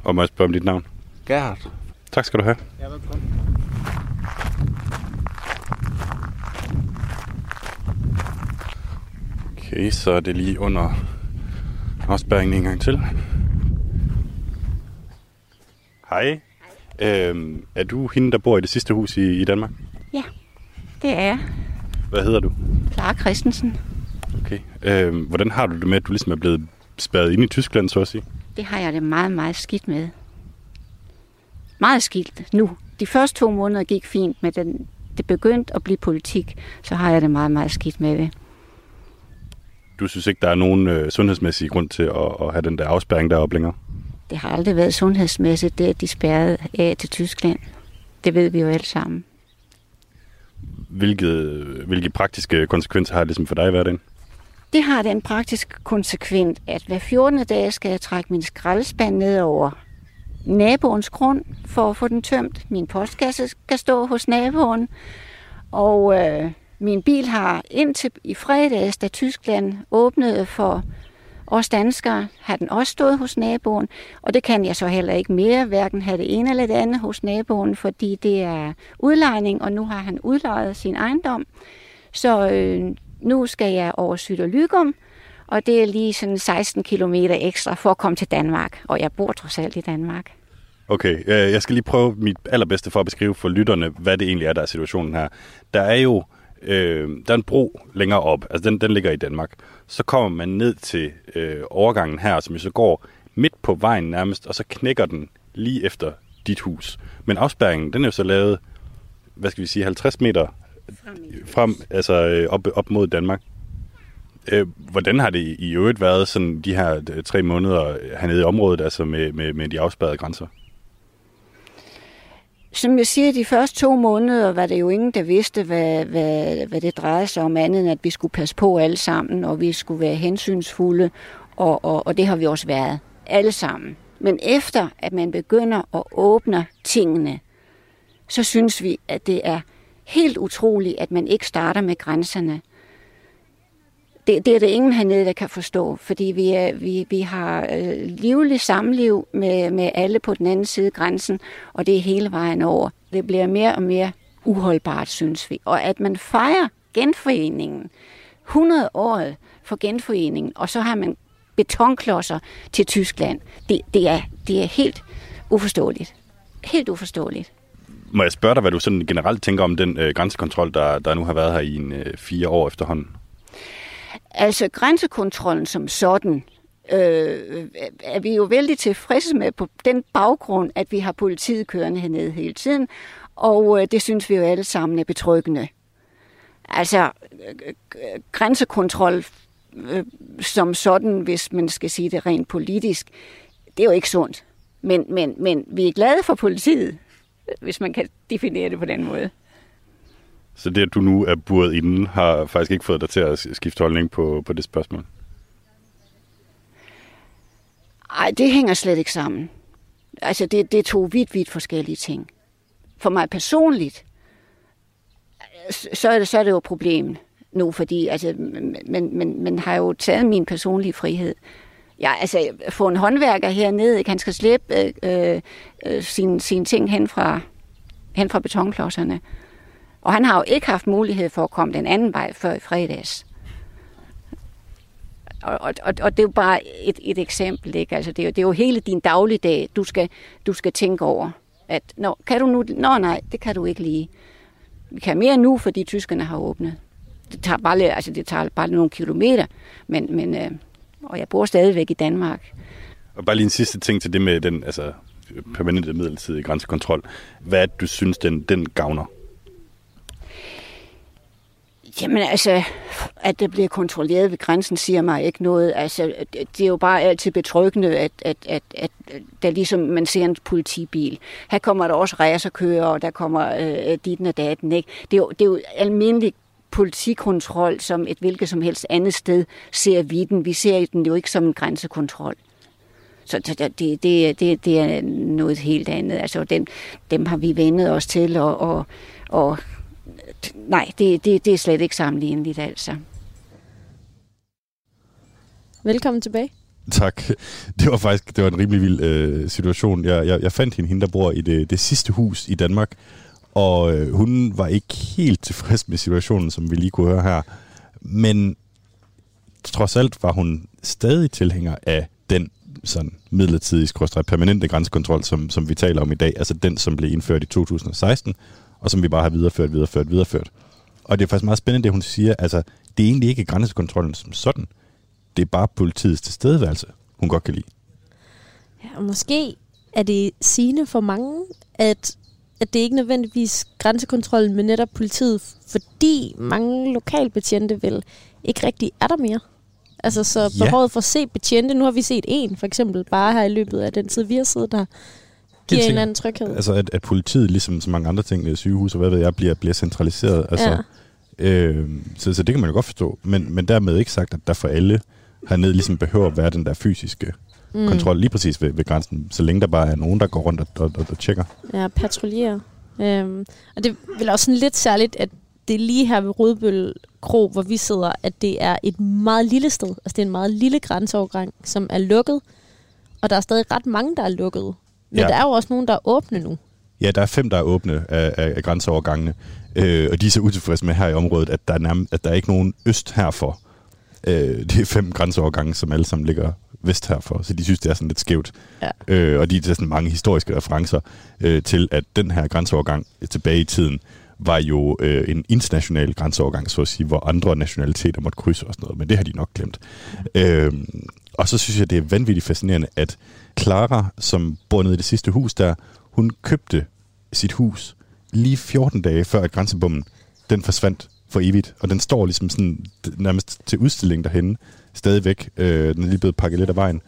Og må jeg spørge om dit navn? Gerhard. Tak skal du have. Ja, velkommen. Okay, så er det lige under afspærringen en gang til. Hej. Øhm, er du hende, der bor i det sidste hus i, i Danmark? Ja, det er jeg. Hvad hedder du? Clara Christensen. Okay. Øhm, hvordan har du det med, at du ligesom er blevet spærret ind i Tyskland, så at sige? Det har jeg det meget, meget skidt med. Meget skidt nu. De første to måneder gik fint, men den, det begyndte at blive politik, så har jeg det meget, meget skidt med det. Du synes ikke, der er nogen øh, sundhedsmæssig grund til at, at have den der afspærring deroppe længere? Det har aldrig været sundhedsmæssigt, det at de spærrede af til Tyskland. Det ved vi jo alle sammen. Hvilke, hvilke praktiske konsekvenser har det ligesom for dig i hverdagen? Det har den praktiske konsekvent, at hver 14. dag skal jeg trække min skraldespand ned over naboens grund for at få den tømt. Min postkasse skal stå hos naboen, og øh, min bil har indtil i fredags, da Tyskland åbnede for os danskere, har den også stået hos naboen, og det kan jeg så heller ikke mere, hverken have det ene eller det andet hos naboen, fordi det er udlejning, og nu har han udlejet sin ejendom. Så øh, nu skal jeg over Syd og Lygum, og det er lige sådan 16 km ekstra for at komme til Danmark, og jeg bor trods alt i Danmark. Okay, øh, jeg skal lige prøve mit allerbedste for at beskrive for lytterne, hvad det egentlig er, der er situationen her. Der er jo øh, der er en bro længere op, altså den, den ligger i Danmark. Så kommer man ned til øh, overgangen her, som jo så går midt på vejen nærmest, og så knækker den lige efter dit hus. Men afspærringen, den er jo så lavet, hvad skal vi sige, 50 meter frem, altså øh, op, op mod Danmark. Øh, hvordan har det i øvrigt været sådan de her øh, tre måneder hernede i området, altså med, med, med de afspærrede grænser? Som jeg siger, de første to måneder var det jo ingen, der vidste, hvad, hvad, hvad det drejede sig om andet, end at vi skulle passe på alle sammen, og vi skulle være hensynsfulde, og, og, og det har vi også været, alle sammen. Men efter at man begynder at åbne tingene, så synes vi, at det er helt utroligt, at man ikke starter med grænserne. Det, det er det ingen hernede, der kan forstå, fordi vi, er, vi, vi har øh, livlig samliv med, med alle på den anden side af grænsen, og det er hele vejen over. Det bliver mere og mere uholdbart, synes vi. Og at man fejrer genforeningen, 100 år for genforeningen, og så har man betonklodser til Tyskland, det, det, er, det er helt uforståeligt. Helt uforståeligt. Må jeg spørge dig, hvad du sådan generelt tænker om den øh, grænsekontrol, der, der nu har været her i en øh, fire år efterhånden? Altså grænsekontrollen som sådan, øh, er vi jo vældig tilfredse med på den baggrund, at vi har politiet kørende hernede hele tiden, og øh, det synes vi jo alle sammen er betryggende. Altså øh, grænsekontrol øh, som sådan, hvis man skal sige det rent politisk, det er jo ikke sundt. Men, men, men vi er glade for politiet, hvis man kan definere det på den måde. Så det, at du nu er buret inden, har faktisk ikke fået dig til at skifte holdning på, på det spørgsmål? Nej, det hænger slet ikke sammen. Altså, det, det er to vidt, vidt forskellige ting. For mig personligt, så er det, så er det jo et problem nu, fordi altså, men, men, men har jo taget min personlige frihed. Ja, altså, få en håndværker hernede, ikke? han skal slippe øh, øh, øh sine, sin ting hen fra, hen fra betonklodserne. Og han har jo ikke haft mulighed for at komme den anden vej før i fredags. Og, og, og, og det er jo bare et, et eksempel, ikke? Altså, det, er jo, det er jo hele din dagligdag, du skal, du skal tænke over. At, nå, kan du nu? Nå, nej, det kan du ikke lige. Vi kan mere nu, fordi tyskerne har åbnet. Det tager bare, altså, det tager bare nogle kilometer, men, men øh, og jeg bor stadigvæk i Danmark. Og bare lige en sidste ting til det med den altså, permanente midlertidige grænsekontrol. Hvad er det, du synes, den, den gavner? Jamen altså, at det bliver kontrolleret ved grænsen, siger mig ikke noget. Altså, det er jo bare altid betryggende, at, at, at, at der ligesom man ser en politibil. Her kommer der også racerkører, og der kommer øh, dit og daten. Ikke? Det, er jo, det er jo almindelig politikontrol, som et hvilket som helst andet sted ser vi den. Vi ser den jo ikke som en grænsekontrol. Så det, det, det, det er noget helt andet. Altså, dem, dem har vi vendet os til, og, og, og nej, det, det, det er slet ikke sammenligneligt, altså. Velkommen tilbage. Tak. Det var faktisk det var en rimelig vild øh, situation. Jeg, jeg, jeg fandt hende, hende, der bor i det, det sidste hus i Danmark, og øh, hun var ikke helt tilfreds med situationen, som vi lige kunne høre her. Men trods alt var hun stadig tilhænger af den sådan midlertidige, permanente grænsekontrol, som, som vi taler om i dag. Altså den, som blev indført i 2016, og som vi bare har videreført, videreført, videreført. Og det er faktisk meget spændende, det hun siger. Altså, det er egentlig ikke grænsekontrollen som sådan. Det er bare politiets tilstedeværelse, hun godt kan lide. Ja, og måske er det sigende for mange, at, at det ikke nødvendigvis grænsekontrollen, men netop politiet, fordi mange lokalbetjente vel ikke rigtig er der mere. Altså, så Ja. behovet for at se betjente, nu har vi set en, for eksempel, bare her i løbet af den tid, vi har siddet der, giver en anden tryghed. Altså, at, at politiet, ligesom så mange andre ting, øh, sygehus og hvad ved jeg, bliver, bliver centraliseret. Altså, Ja. øh, så, så det kan man jo godt forstå. Men, men dermed ikke sagt, at der for alle hernede ligesom behøver at være den der fysiske Mm. kontrol lige præcis ved, ved grænsen, så længe der bare er nogen, der går rundt og, og, og, og tjekker. Ja, patruljere. Øhm, og det er vel også sådan lidt særligt, at det er lige her ved Rødbøl Kro, hvor vi sidder, at det er et meget lille sted. Altså det er en meget lille grænseovergang, som er lukket. Og der er stadig ret mange, der er lukket. Men Ja. der er jo også nogen, der er åbne nu. Ja, der er fem, der er åbne af, af, af grænseovergangene, øh, og de er så utilfredse med her i området, at der er, nærmest, at der er ikke nogen øst herfor. Øh, det er fem grænseovergange, som alle sammen ligger vest herfor, så de synes, det er sådan lidt skævt. Ja. Øh, og de er sådan mange historiske referencer øh, til, at den her grænseovergang tilbage i tiden var jo øh, en international grænseovergang, så at sige, hvor andre nationaliteter måtte krydse og sådan noget, men det har de nok glemt. Øh, og så synes jeg, det er vanvittigt fascinerende, at Clara, som bor nede i det sidste hus der, hun købte sit hus lige 14 dage før, at grænsebommen den forsvandt for evigt. Og den står ligesom sådan nærmest til udstilling derhenne, stadigvæk. Øh, den er lige blevet pakket lidt af vejen.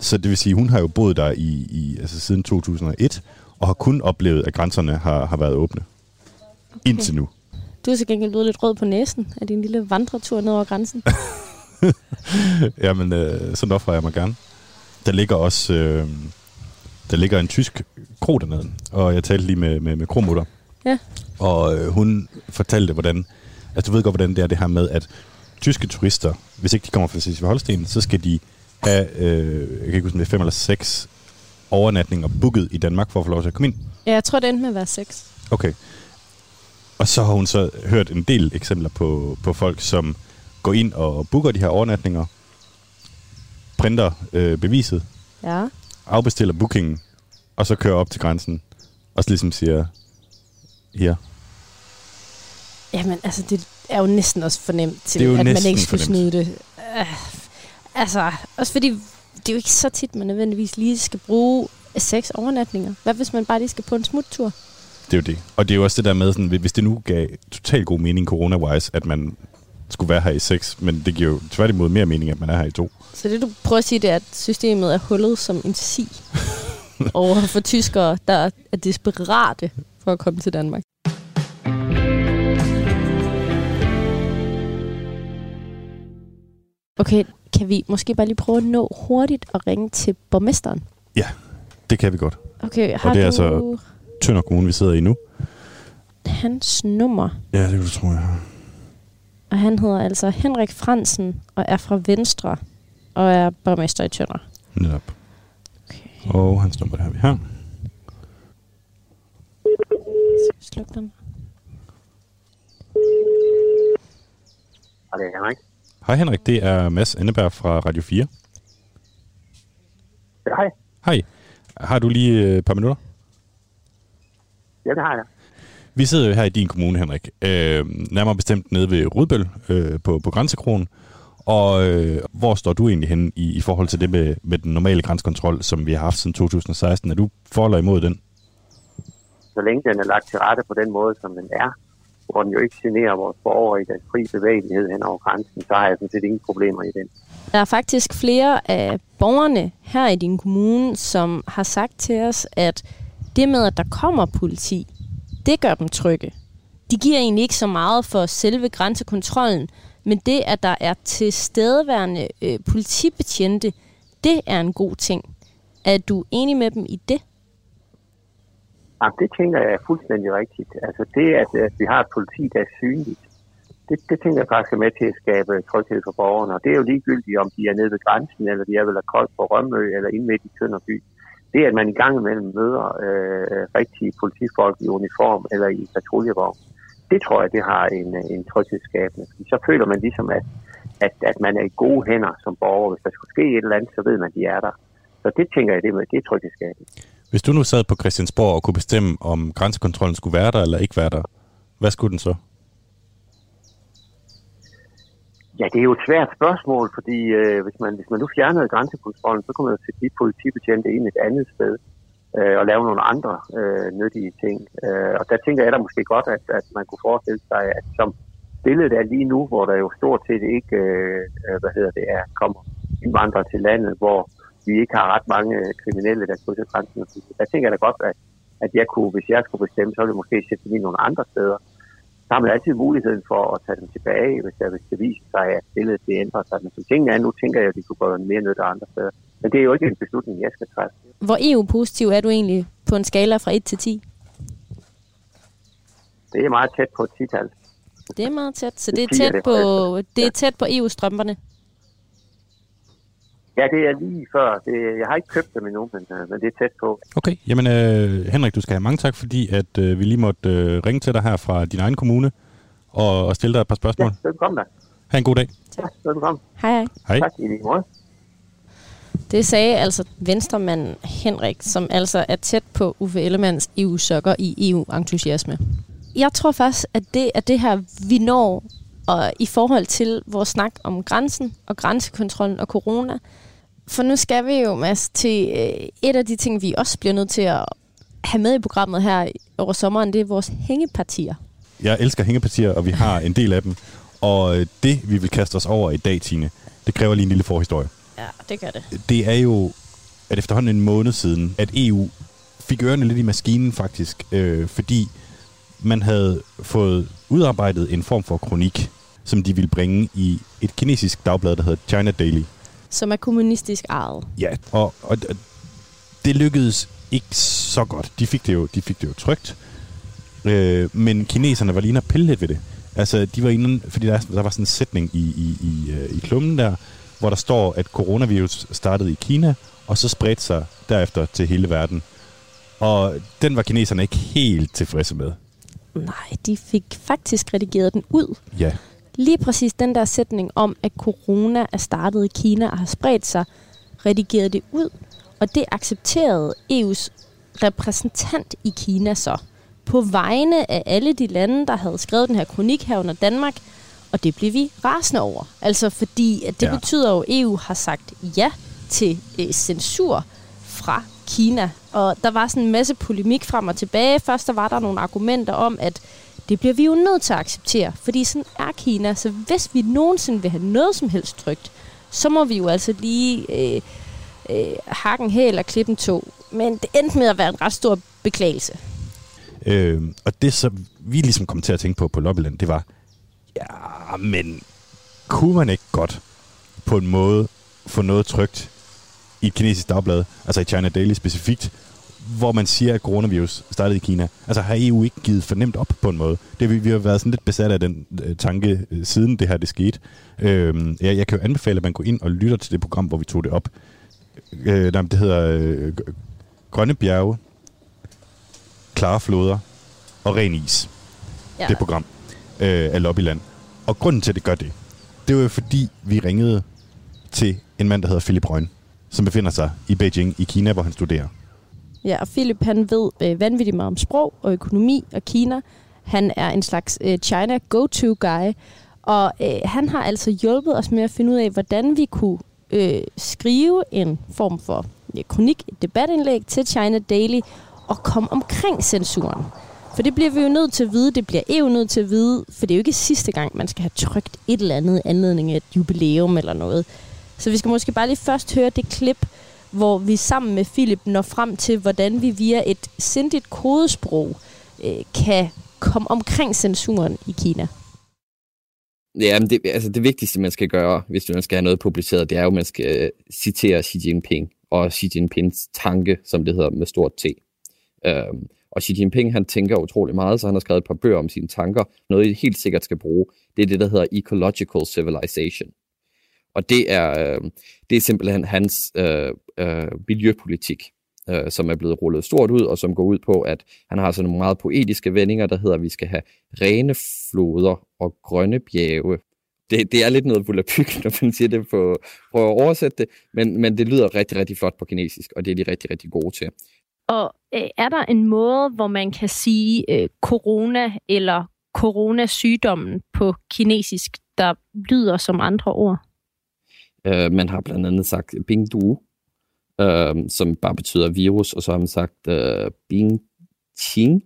Så det vil sige, hun har jo boet der i, i altså siden 2001, og har kun oplevet, at grænserne har, har været åbne. Okay. Indtil nu. Du er til gengæld blevet lidt rød på næsen af din lille vandretur ned over grænsen. <laughs> Jamen, øh, sådan offrer jeg mig gerne. Der ligger også øh, der ligger en tysk kro dernede, og jeg talte lige med, med, med kromutter. Ja. Og øh, hun fortalte, hvordan... Altså, du ved godt, hvordan det er det her med, at tyske turister, hvis ikke de kommer fra Slesvig Holsten, så skal de have, øh, jeg kan ikke huske, om det er fem eller seks overnatninger booket i Danmark for at få lov til at komme ind. Ja, jeg tror, det endte med at være sex. Okay. Og så har hun så hørt en del eksempler på, på folk, som går ind og booker de her overnatninger, printer øh, beviset, Ja. afbestiller bookingen, og så kører op til grænsen, og så ligesom siger, her. Jamen, altså, det er jo næsten også fornemt til, at man ikke skulle fornemt. snyde det. Øh, altså, også fordi det er jo ikke så tit, man nødvendigvis lige skal bruge seks overnatninger. Hvad hvis man bare lige skal på en smuttur? Det er jo det. Og det er jo også det der med, sådan, hvis det nu gav totalt god mening corona-wise, at man skulle være her i seks, men det giver jo tværtimod mere mening, at man er her i to. Så det, du prøver at sige, det er, at systemet er hullet som en si <laughs> over for tyskere, der er desperate for at komme til Danmark. Okay, kan vi måske bare lige prøve at nå hurtigt at ringe til borgmesteren? Ja, det kan vi godt. Okay, har og det er du altså Tønder Kommune, vi sidder i nu. hans nummer? Ja, det kan du tro, jeg har. Og han hedder altså Henrik Fransen og er fra Venstre og er borgmester i Tønder. Netop. Okay. Og hans nummer, det har vi her. Sluk den. Og det er Henrik. Hej Henrik, det er Mads Enneberg fra Radio 4. Ja, hej. Hej. Har du lige øh, et par minutter? Ja, det har jeg. Vi sidder jo her i din kommune, Henrik. Øh, nærmere bestemt nede ved Rudbøl øh, på, på Grænsekronen. Og øh, hvor står du egentlig henne i, i forhold til det med, med den normale grænsekontrol, som vi har haft siden 2016? Er du for eller imod den? Så længe den er lagt til rette på den måde, som den er, hvor den jo ikke generer vores borgere i deres fri bevægelighed hen over grænsen, så har jeg sådan set ingen problemer i den. Der er faktisk flere af borgerne her i din kommune, som har sagt til os, at det med, at der kommer politi, det gør dem trygge. De giver egentlig ikke så meget for selve grænsekontrollen, men det, at der er tilstedeværende øh, politibetjente, det er en god ting. Er du enig med dem i det? Jamen, det tænker jeg er fuldstændig rigtigt. Altså det, at, at vi har et politi, der er synligt, det, det tænker jeg faktisk er med til at skabe tryghed for borgerne. Og det er jo ligegyldigt, om de er nede ved grænsen, eller de er vel koldt på Rømø, eller inde midt i Tønderby. Det, at man i gang imellem møder øh, rigtige politifolk i uniform eller i patruljevogn, det tror jeg, det har en, en tryghedsskabende. Fordi så føler man ligesom, at, at, at man er i gode hænder som borger. Hvis der skulle ske et eller andet, så ved man, at de er der. Så det tænker jeg, det, med, det er tryghedsskabende. Hvis du nu sad på Christiansborg og kunne bestemme, om grænsekontrollen skulle være der eller ikke være der, hvad skulle den så? Ja, det er jo et svært spørgsmål, fordi øh, hvis, man, hvis man nu fjernede grænsekontrollen, så kunne man jo sætte de politibetjente ind et andet sted øh, og lave nogle andre øh, nyttige ting. Øh, og der tænker jeg da måske godt, at, at man kunne forestille sig, at som billedet er lige nu, hvor der jo stort set ikke, øh, øh hvad hedder det, er, kommer indvandrere til landet, hvor vi ikke har ret mange kriminelle, der krydser grænsen. Der tænker jeg da godt, at, at jeg kunne, hvis jeg skulle bestemme, så ville jeg måske sætte dem i nogle andre steder. Så har man altid muligheden for at tage dem tilbage, hvis, der, hvis det viser sig, at billedet det ændrer sig. Men som tingene er nu, tænker jeg, at de kunne gøre mere nytte andre steder. Men det er jo ikke en beslutning, jeg skal træffe. Hvor EU-positiv er du egentlig på en skala fra 1 til 10? Det er meget tæt på et 10-tal. Det er meget tæt, så det er tæt på, det er tæt på EU-strømperne. Ja, det er lige før. Det, jeg har ikke købt dem endnu, men, øh, men det er tæt på. Okay, jamen øh, Henrik, du skal have mange tak, fordi at øh, vi lige måtte øh, ringe til dig her fra din egen kommune og, og stille dig et par spørgsmål. Ja, velkommen da. Ha' en god dag. Ja, velkommen. Hej, hej. Hej. Tak i lige måde. Det sagde altså venstremanden Henrik, som altså er tæt på Uffe Ellemanns EU-sokker i EU-entusiasme. Jeg tror faktisk, at det er det her, vi når og i forhold til vores snak om grænsen og grænsekontrollen og corona. For nu skal vi jo, Mads, til øh, et af de ting, vi også bliver nødt til at have med i programmet her over sommeren, det er vores hængepartier. Jeg elsker hængepartier, og vi har en del af dem. Og øh, det, vi vil kaste os over i dag, Tine, det kræver lige en lille forhistorie. Ja, det gør det. Det er jo, at efterhånden en måned siden, at EU fik ørerne lidt i maskinen faktisk, øh, fordi man havde fået udarbejdet en form for kronik, som de ville bringe i et kinesisk dagblad, der hedder China Daily. Som er kommunistisk ejet. Ja, og, og det lykkedes ikke så godt. De fik det jo, de fik det jo trygt. Øh, men kineserne var lige inde og pille lidt ved det. Altså, de var inde, fordi der, der var sådan en sætning i, i, i, øh, i klummen der, hvor der står, at coronavirus startede i Kina, og så spredte sig derefter til hele verden. Og den var kineserne ikke helt tilfredse med. Nej, de fik faktisk redigeret den ud. Ja. Lige præcis den der sætning om, at corona er startet i Kina og har spredt sig, redigerede det ud, og det accepterede EU's repræsentant i Kina så, på vegne af alle de lande, der havde skrevet den her kronik her under Danmark, og det blev vi rasende over. Altså fordi, at det Ja. betyder jo, at EU har sagt ja til øh, censur fra Kina. Og der var sådan en masse polemik frem og tilbage. Først der var der nogle argumenter om, at det bliver vi jo nødt til at acceptere, fordi sådan er Kina. Så hvis vi nogensinde vil have noget som helst trygt, så må vi jo altså lige øh, øh, hakke en hæl og klippe en to. Men det endte med at være en ret stor beklagelse. Øh, og det, så vi ligesom kom til at tænke på på Lobbyland, det var, ja, men kunne man ikke godt på en måde få noget trygt i et kinesisk dagblad, altså i China Daily specifikt, hvor man siger, at coronavirus startede i Kina. Altså har EU ikke givet fornemt op på en måde. Det, vi, vi har været sådan lidt besat af den øh, tanke, øh, siden det her det skete. Øh, jeg, jeg kan jo anbefale, at man går ind og lytter til det program, hvor vi tog det op. Øh, nej, det hedder øh, Grønne Bjerge, Klare Floder og Ren Is. Ja. Det program øh, af Lobbyland. Og grunden til, at det gør det, det var jo fordi, vi ringede til en mand, der hedder Philip Røn, som befinder sig i Beijing i Kina, hvor han studerer. Ja, og Philip han ved øh, vanvittigt meget om sprog og økonomi og Kina. Han er en slags øh, China go-to-guy, og øh, han har altså hjulpet os med at finde ud af, hvordan vi kunne øh, skrive en form for ja, kronik, et debatindlæg til China Daily og komme omkring censuren. For det bliver vi jo nødt til at vide, det bliver EU nødt til at vide, for det er jo ikke sidste gang, man skal have trygt et eller andet anledning af et jubilæum eller noget. Så vi skal måske bare lige først høre det klip, hvor vi sammen med Philip når frem til, hvordan vi via et sindigt kodesprog øh, kan komme omkring censuren i Kina. Ja, men det, altså det vigtigste, man skal gøre, hvis man skal have noget publiceret, det er jo, at man skal øh, citere Xi Jinping, og Xi Jinpings tanke, som det hedder med stort T. Øhm, og Xi Jinping, han tænker utrolig meget, så han har skrevet et par bøger om sine tanker. Noget, I helt sikkert skal bruge, det er det, der hedder Ecological Civilization. Og det er, øh, det er simpelthen hans øh, øh, miljøpolitik, øh, som er blevet rullet stort ud, og som går ud på, at han har sådan nogle meget poetiske vendinger, der hedder, at vi skal have rene floder og grønne bjerge. Det, det er lidt noget volapyk, <laughs> når man siger det på, prøver at oversætte det, men, men det lyder rigtig, rigtig flot på kinesisk, og det er de rigtig, rigtig gode til. Og øh, er der en måde, hvor man kan sige øh, corona eller coronasygdommen på kinesisk, der lyder som andre ord? Øh, man har blandt andet sagt Bingdu, øh, som bare betyder virus, og så har man sagt øh, Bingqing,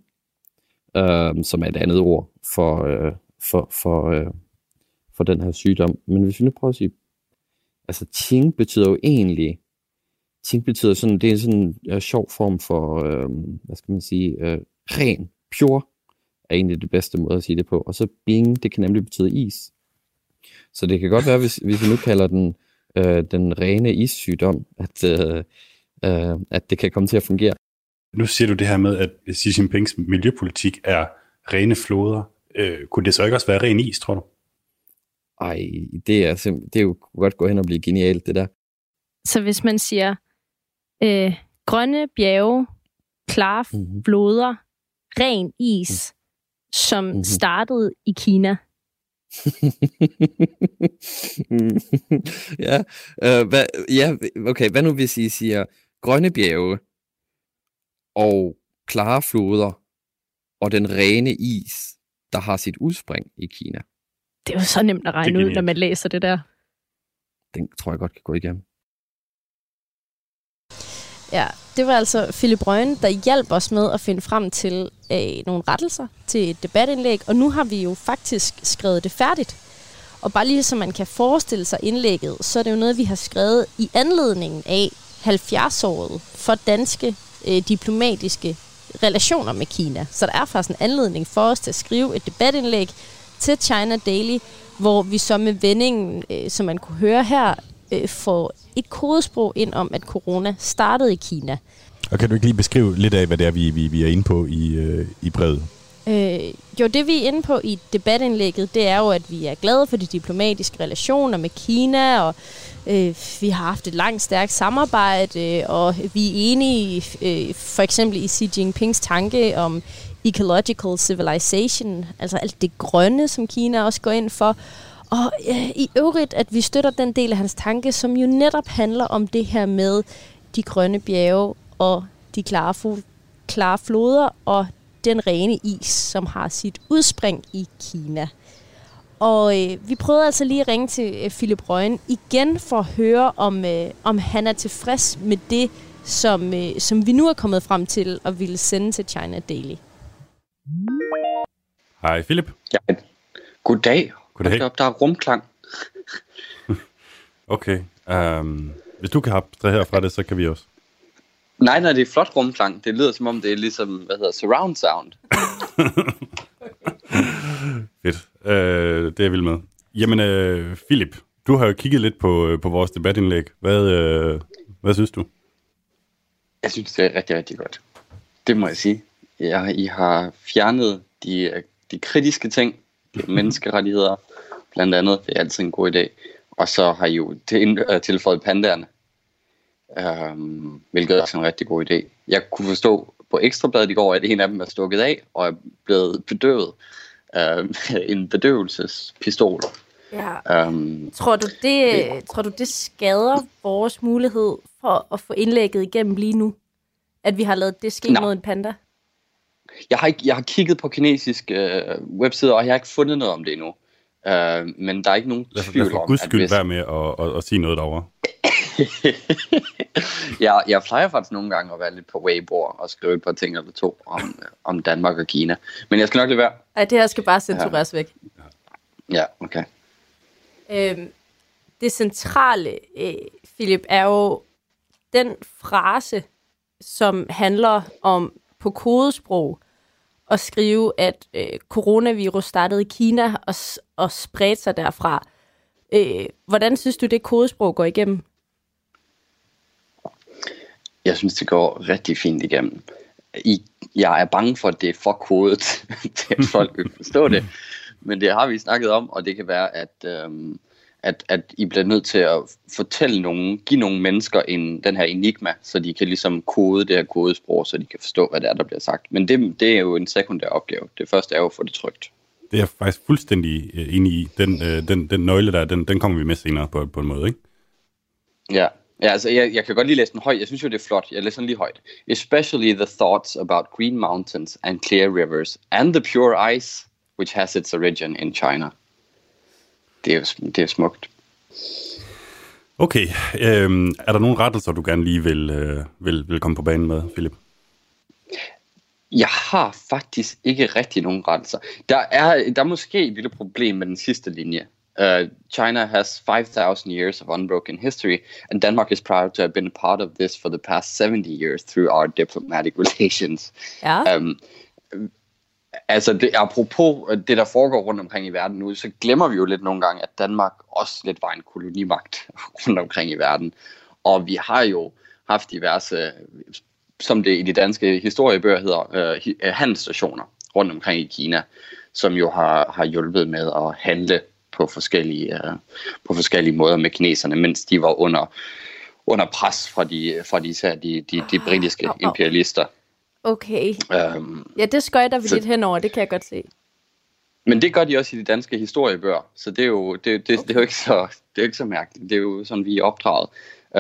øh, som er et andet ord for, øh, for, for, øh, for den her sygdom. Men hvis vi nu prøver at sige, altså Qing betyder jo egentlig, Qing betyder sådan, det er sådan en øh, sjov form for, øh, hvad skal man sige, øh, ren, pure, er egentlig det bedste måde at sige det på. Og så Bing, det kan nemlig betyde is. Så det kan godt være, hvis, hvis vi nu kalder den øh, den rene issygdom, at, øh, øh, at det kan komme til at fungere. Nu siger du det her med, at Xi Jinpings miljøpolitik er rene floder. Øh, kunne det så ikke også være ren is, tror du? Ej, det er, simp- det er jo godt gå hen og blive genialt, det der. Så hvis man siger øh, grønne bjerge, klare mm-hmm. floder, ren is, mm. som mm-hmm. startede i Kina. Ja, øh, hvad, ja, okay, hvad nu hvis I siger grønne bjerge og klare floder og den rene is, der har sit udspring i Kina? Det er jo så nemt at regne ud, når man læser det der. Den tror jeg godt kan gå igennem. Ja, det var altså Philip Røgen, der hjalp os med at finde frem til øh, nogle rettelser til et debatindlæg, og nu har vi jo faktisk skrevet det færdigt. Og bare lige så man kan forestille sig indlægget, så er det jo noget, vi har skrevet i anledningen af 70-året for danske øh, diplomatiske relationer med Kina. Så der er faktisk en anledning for os til at skrive et debatindlæg til China Daily, hvor vi så med vendingen, øh, som man kunne høre her, øh, får et kodesprog ind om, at corona startede i Kina. Og kan du ikke lige beskrive lidt af, hvad det er, vi, vi, vi er inde på i, øh, i brevet? Øh, jo, det vi er inde på i debatindlægget, det er jo, at vi er glade for de diplomatiske relationer med Kina, og øh, vi har haft et langt, stærkt samarbejde, og vi er enige øh, for eksempel i Xi Jinpings tanke om ecological civilization, altså alt det grønne, som Kina også går ind for. Og øh, i øvrigt, at vi støtter den del af hans tanke, som jo netop handler om det her med de grønne bjerge og de klare, fo- klare floder og den rene is, som har sit udspring i Kina. Og øh, vi prøvede altså lige at ringe til øh, Philip Røgen igen for at høre, om, øh, om han er tilfreds med det, som, øh, som vi nu er kommet frem til og ville sende til China Daily. Hej Philip. Ja, goddag. Goddag. Hold op, der er rumklang. <laughs> Okay. Um, hvis du kan abstrahere fra det, så kan vi også. Nej, nej, det er flot rumklang. Det lyder som om, det er ligesom, hvad hedder, surround sound. <laughs> Fedt. Uh, det er jeg vild med. Jamen, uh, Philip, du har jo kigget lidt på, uh, på vores debatindlæg. Hvad, uh, hvad synes du? Jeg synes, det er rigtig, rigtig godt. Det må jeg sige. Jeg, I har fjernet de, de kritiske ting, de <laughs> menneskerettigheder, blandt andet. Det er altid en god idé. Og så har I jo uh, tilføjet pandaerne, um, hvilket er også en rigtig god idé. Jeg kunne forstå på Ekstrabladet i går, at en af dem er stukket af og er blevet bedøvet. Uh, <laughs> en bedøvelsespistol. Ja. Um, Tror du, det, tror du, det skader vores mulighed for at få indlægget igennem lige nu? At vi har lavet det ske Nej. mod en panda? Jeg har, ikke, jeg har kigget på kinesiske øh, websider, og jeg har ikke fundet noget om det endnu. Øh, men der er ikke nogen Lad, lad tvivl for om, guds at skyld hvis... være med at, at, at sige noget derovre. <laughs> jeg, jeg plejer faktisk nogle gange at være lidt på Weibo og skrive et par ting eller to om, øh, om Danmark og Kina. Men jeg skal nok lade være. Ej, det her skal bare censureres ja. væk. Ja, okay. Øhm, det centrale, øh, Philip, er jo den frase, som handler om på kodesprog at skrive, at øh, coronavirus startede i Kina og, og spredte sig derfra. Øh, hvordan synes du, det kodesprog går igennem? Jeg synes, det går rigtig fint igennem. I, jeg er bange for, at det er for kodet <laughs> til, at folk vil forstå det. Men det har vi snakket om, og det kan være, at, øhm, at, at I bliver nødt til at fortælle nogen, give nogle mennesker en, den her enigma, så de kan ligesom kode det her kodesprog, så de kan forstå, hvad det er, der bliver sagt. Men det, det er jo en sekundær opgave. Det første er jo at få det trygt. Det er jeg faktisk fuldstændig øh, enig i. Den, øh, den, den nøgle der, den, den kommer vi med senere på, på en måde, ikke? Ja, ja altså jeg, jeg kan godt lige læse den højt. Jeg synes jo, det er flot. Jeg læser den lige højt. Especially the thoughts about green mountains and clear rivers and the pure ice, which has its origin in China. Det er jo, det er smukt. Okay. Øhm, er der nogle rettelser, du gerne lige vil, øh, vil, vil komme på banen med, Philip? Ja, ja, ja. Øh, Altså, jeg, øh, har faktisk ikke rigtig nogen grænser. Der er, der er måske et lille problem med den sidste linje. Uh, China has 5,000 years of unbroken history, and Denmark is proud to have been a part of this for the past 70 years through our diplomatic <laughs> relations. Ja. Um, altså, det, apropos det, der foregår rundt omkring i verden nu, så glemmer vi jo lidt nogle gange, at Danmark også lidt var en kolonimagt <laughs> rundt omkring i verden. Og vi har jo haft diverse, som det i de danske historiebøger hedder, uh, handelsstationer rundt omkring i Kina, som jo har, har hjulpet med at handle på forskellige, uh, på forskellige måder med kineserne, mens de var under, under pres fra de, fra de, især de, de, de britiske imperialister. Okay. Um, Ja, det skøjter vi Så- lidt henover, det kan jeg godt se. men det gør de også i de danske historiebøger, så det er jo, det, det, det er jo ikke så, det er ikke så mærkeligt. Det er jo sådan, vi er opdraget.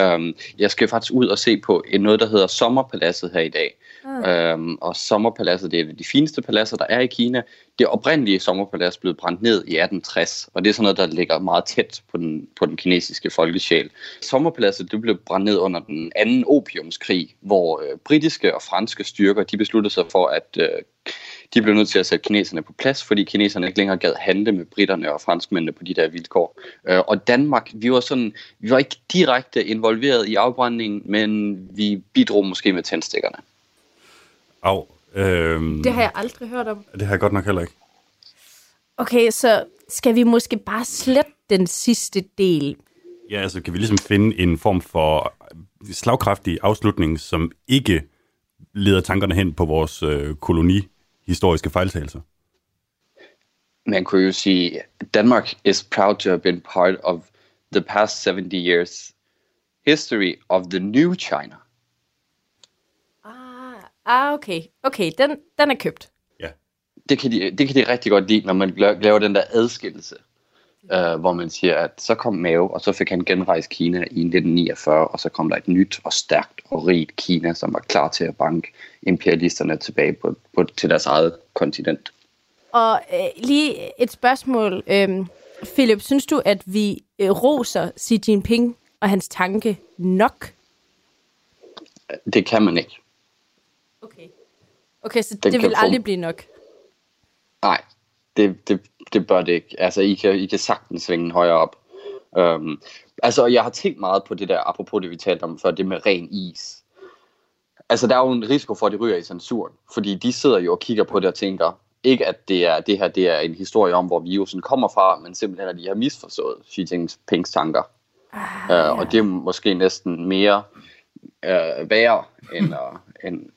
Um, jeg skal faktisk ud og se på noget, der hedder Sommerpaladset her i dag. Ah. Um, og Sommerpaladset, det er de fineste paladser, der er i Kina. Det oprindelige Sommerpalads blev brændt ned i 1860, og det er sådan noget, der ligger meget tæt på den, på den kinesiske folkesjæl. Sommerpaladset det blev brændt ned under den anden opiumskrig, hvor øh, britiske og franske styrker de besluttede sig for, at øh, de blev nødt til at sætte kineserne på plads, fordi kineserne ikke længere gad handle med britterne og franskmændene på de der vilkår. Øh, og Danmark, vi var sådan, vi var ikke direkte involveret i afbrændingen, men vi bidrog måske med tændstikkerne. Au. Øhm, Det har jeg aldrig hørt om. det har jeg godt nok heller ikke. Okay, så skal vi måske bare slette den sidste del. Ja, altså kan vi ligesom finde en form for slagkraftig afslutning, som ikke leder tankerne hen på vores øh, kolonihistoriske fejltagelser. Man kunne jo sige, Denmark is proud to have been part of the past 70 years history of the new China. Ah, okay. Okay, den, den er købt. Det kan, de, det kan de rigtig godt lide, når man la- laver den der adskillelse, øh, hvor man siger, at så kom Mao, og så fik han genrejst Kina i 1949, og så kom der et nyt og stærkt og rigt Kina, som var klar til at banke imperialisterne tilbage på, på, til deres eget kontinent. Og øh, lige et spørgsmål. Øhm, Philip, synes du, at vi øh, roser Xi Jinping og hans tanke nok? Det kan man ikke. Okay, så Den det vil aldrig blive nok. Nej, det, det, det bør det ikke. Altså, I kan, I kan sagtens svinge højere op. Um, altså, jeg har tænkt meget på det der, apropos det, vi talte om før, det med ren is. Altså, der er jo en risiko for, at de ryger i censuren, fordi de sidder jo og kigger på det og tænker, ikke at det, er, det her det er en historie om, hvor virusen kommer fra, men simpelthen, at de har misforstået Xi Jinpings tanker. Ah, uh, og det er måske næsten mere uh, værre, end at, <laughs> end,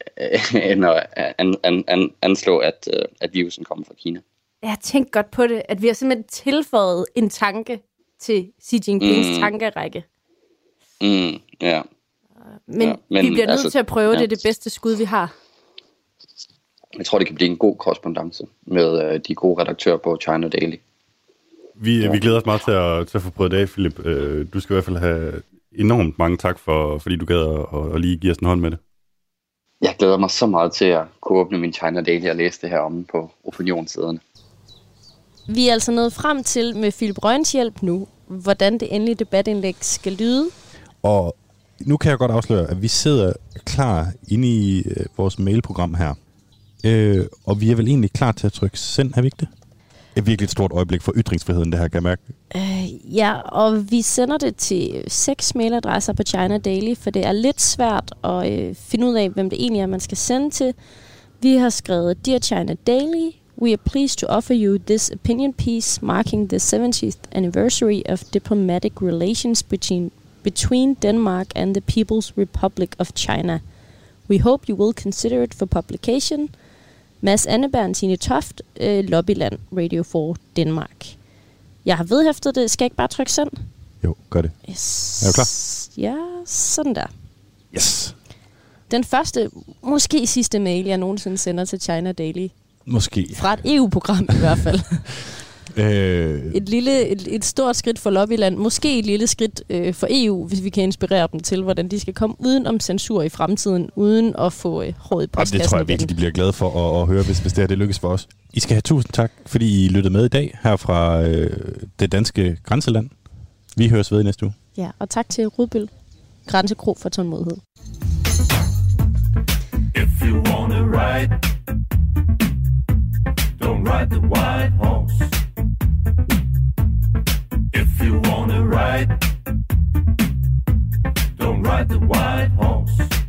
end at an, an, an, anslå, at, uh, at virusen kommer fra Kina. Jeg har tænkt godt på det, at vi har simpelthen tilføjet en tanke til Xi Jinpings Mm. tankerække. Mm, ja. Men, Ja, men vi bliver nødt altså, til at prøve, ja. det er det bedste skud, vi har. Jeg tror, det kan blive en god korrespondence med uh, de gode redaktører på China Daily. Vi, ja. vi glæder os meget til at, til at få prøvet det af, Philip. Øh, Du skal i hvert fald have enormt mange tak, for, fordi du gad at, at, at lige give os en hånd med det. Jeg glæder mig så meget til at kunne åbne min China Daily og læse det her om på opinionssiderne. Vi er altså nået frem til med Philip Røgens hjælp nu, hvordan det endelige debatindlæg skal lyde. Og nu kan jeg godt afsløre, at vi sidder klar inde i øh, vores mailprogram her. Øh, og vi er vel egentlig klar til at trykke send, er vi ikke det? Et virkelig et stort øjeblik for ytringsfriheden, det her, kan jeg mærke. Øh, ja, og vi sender det til seks mailadresser på China Daily, for det er lidt svært at øh, finde ud af, hvem det egentlig er, man skal sende til. Vi har skrevet, Dear China Daily, we are pleased to offer you this opinion piece marking the 70th anniversary of diplomatic relations between, between Denmark and the People's Republic of China. We hope you will consider it for publication. Mads Anneberg, Tine Toft, øh, Lobbyland, Radio 4, Danmark. Jeg har vedhæftet det. Skal jeg ikke bare trykke send? Jo, gør det. Yes. Er du klar? Ja, sådan der. Yes. Den første, måske sidste mail, jeg nogensinde sender til China Daily. Måske. Fra et EU-program i hvert fald. <laughs> Øh, Et, lille, et, et stort skridt for Lobbyland. Måske et lille skridt øh, for EU, hvis vi kan inspirere dem til, hvordan de skal komme uden om censur i fremtiden, uden at få øh, råd i Jamen, postkassen det tror jeg virkelig, de bliver glade for at, at høre, hvis, hvis det her det lykkes for os. I skal have tusind tak, fordi I lyttede med i dag her fra øh, det danske grænseland. Vi høres ved i næste uge. Ja, og tak til Rudbøl Grænsekro for tålmodighed. If you wanna ride, ride the white horse. If you wanna ride, don't ride the white horse.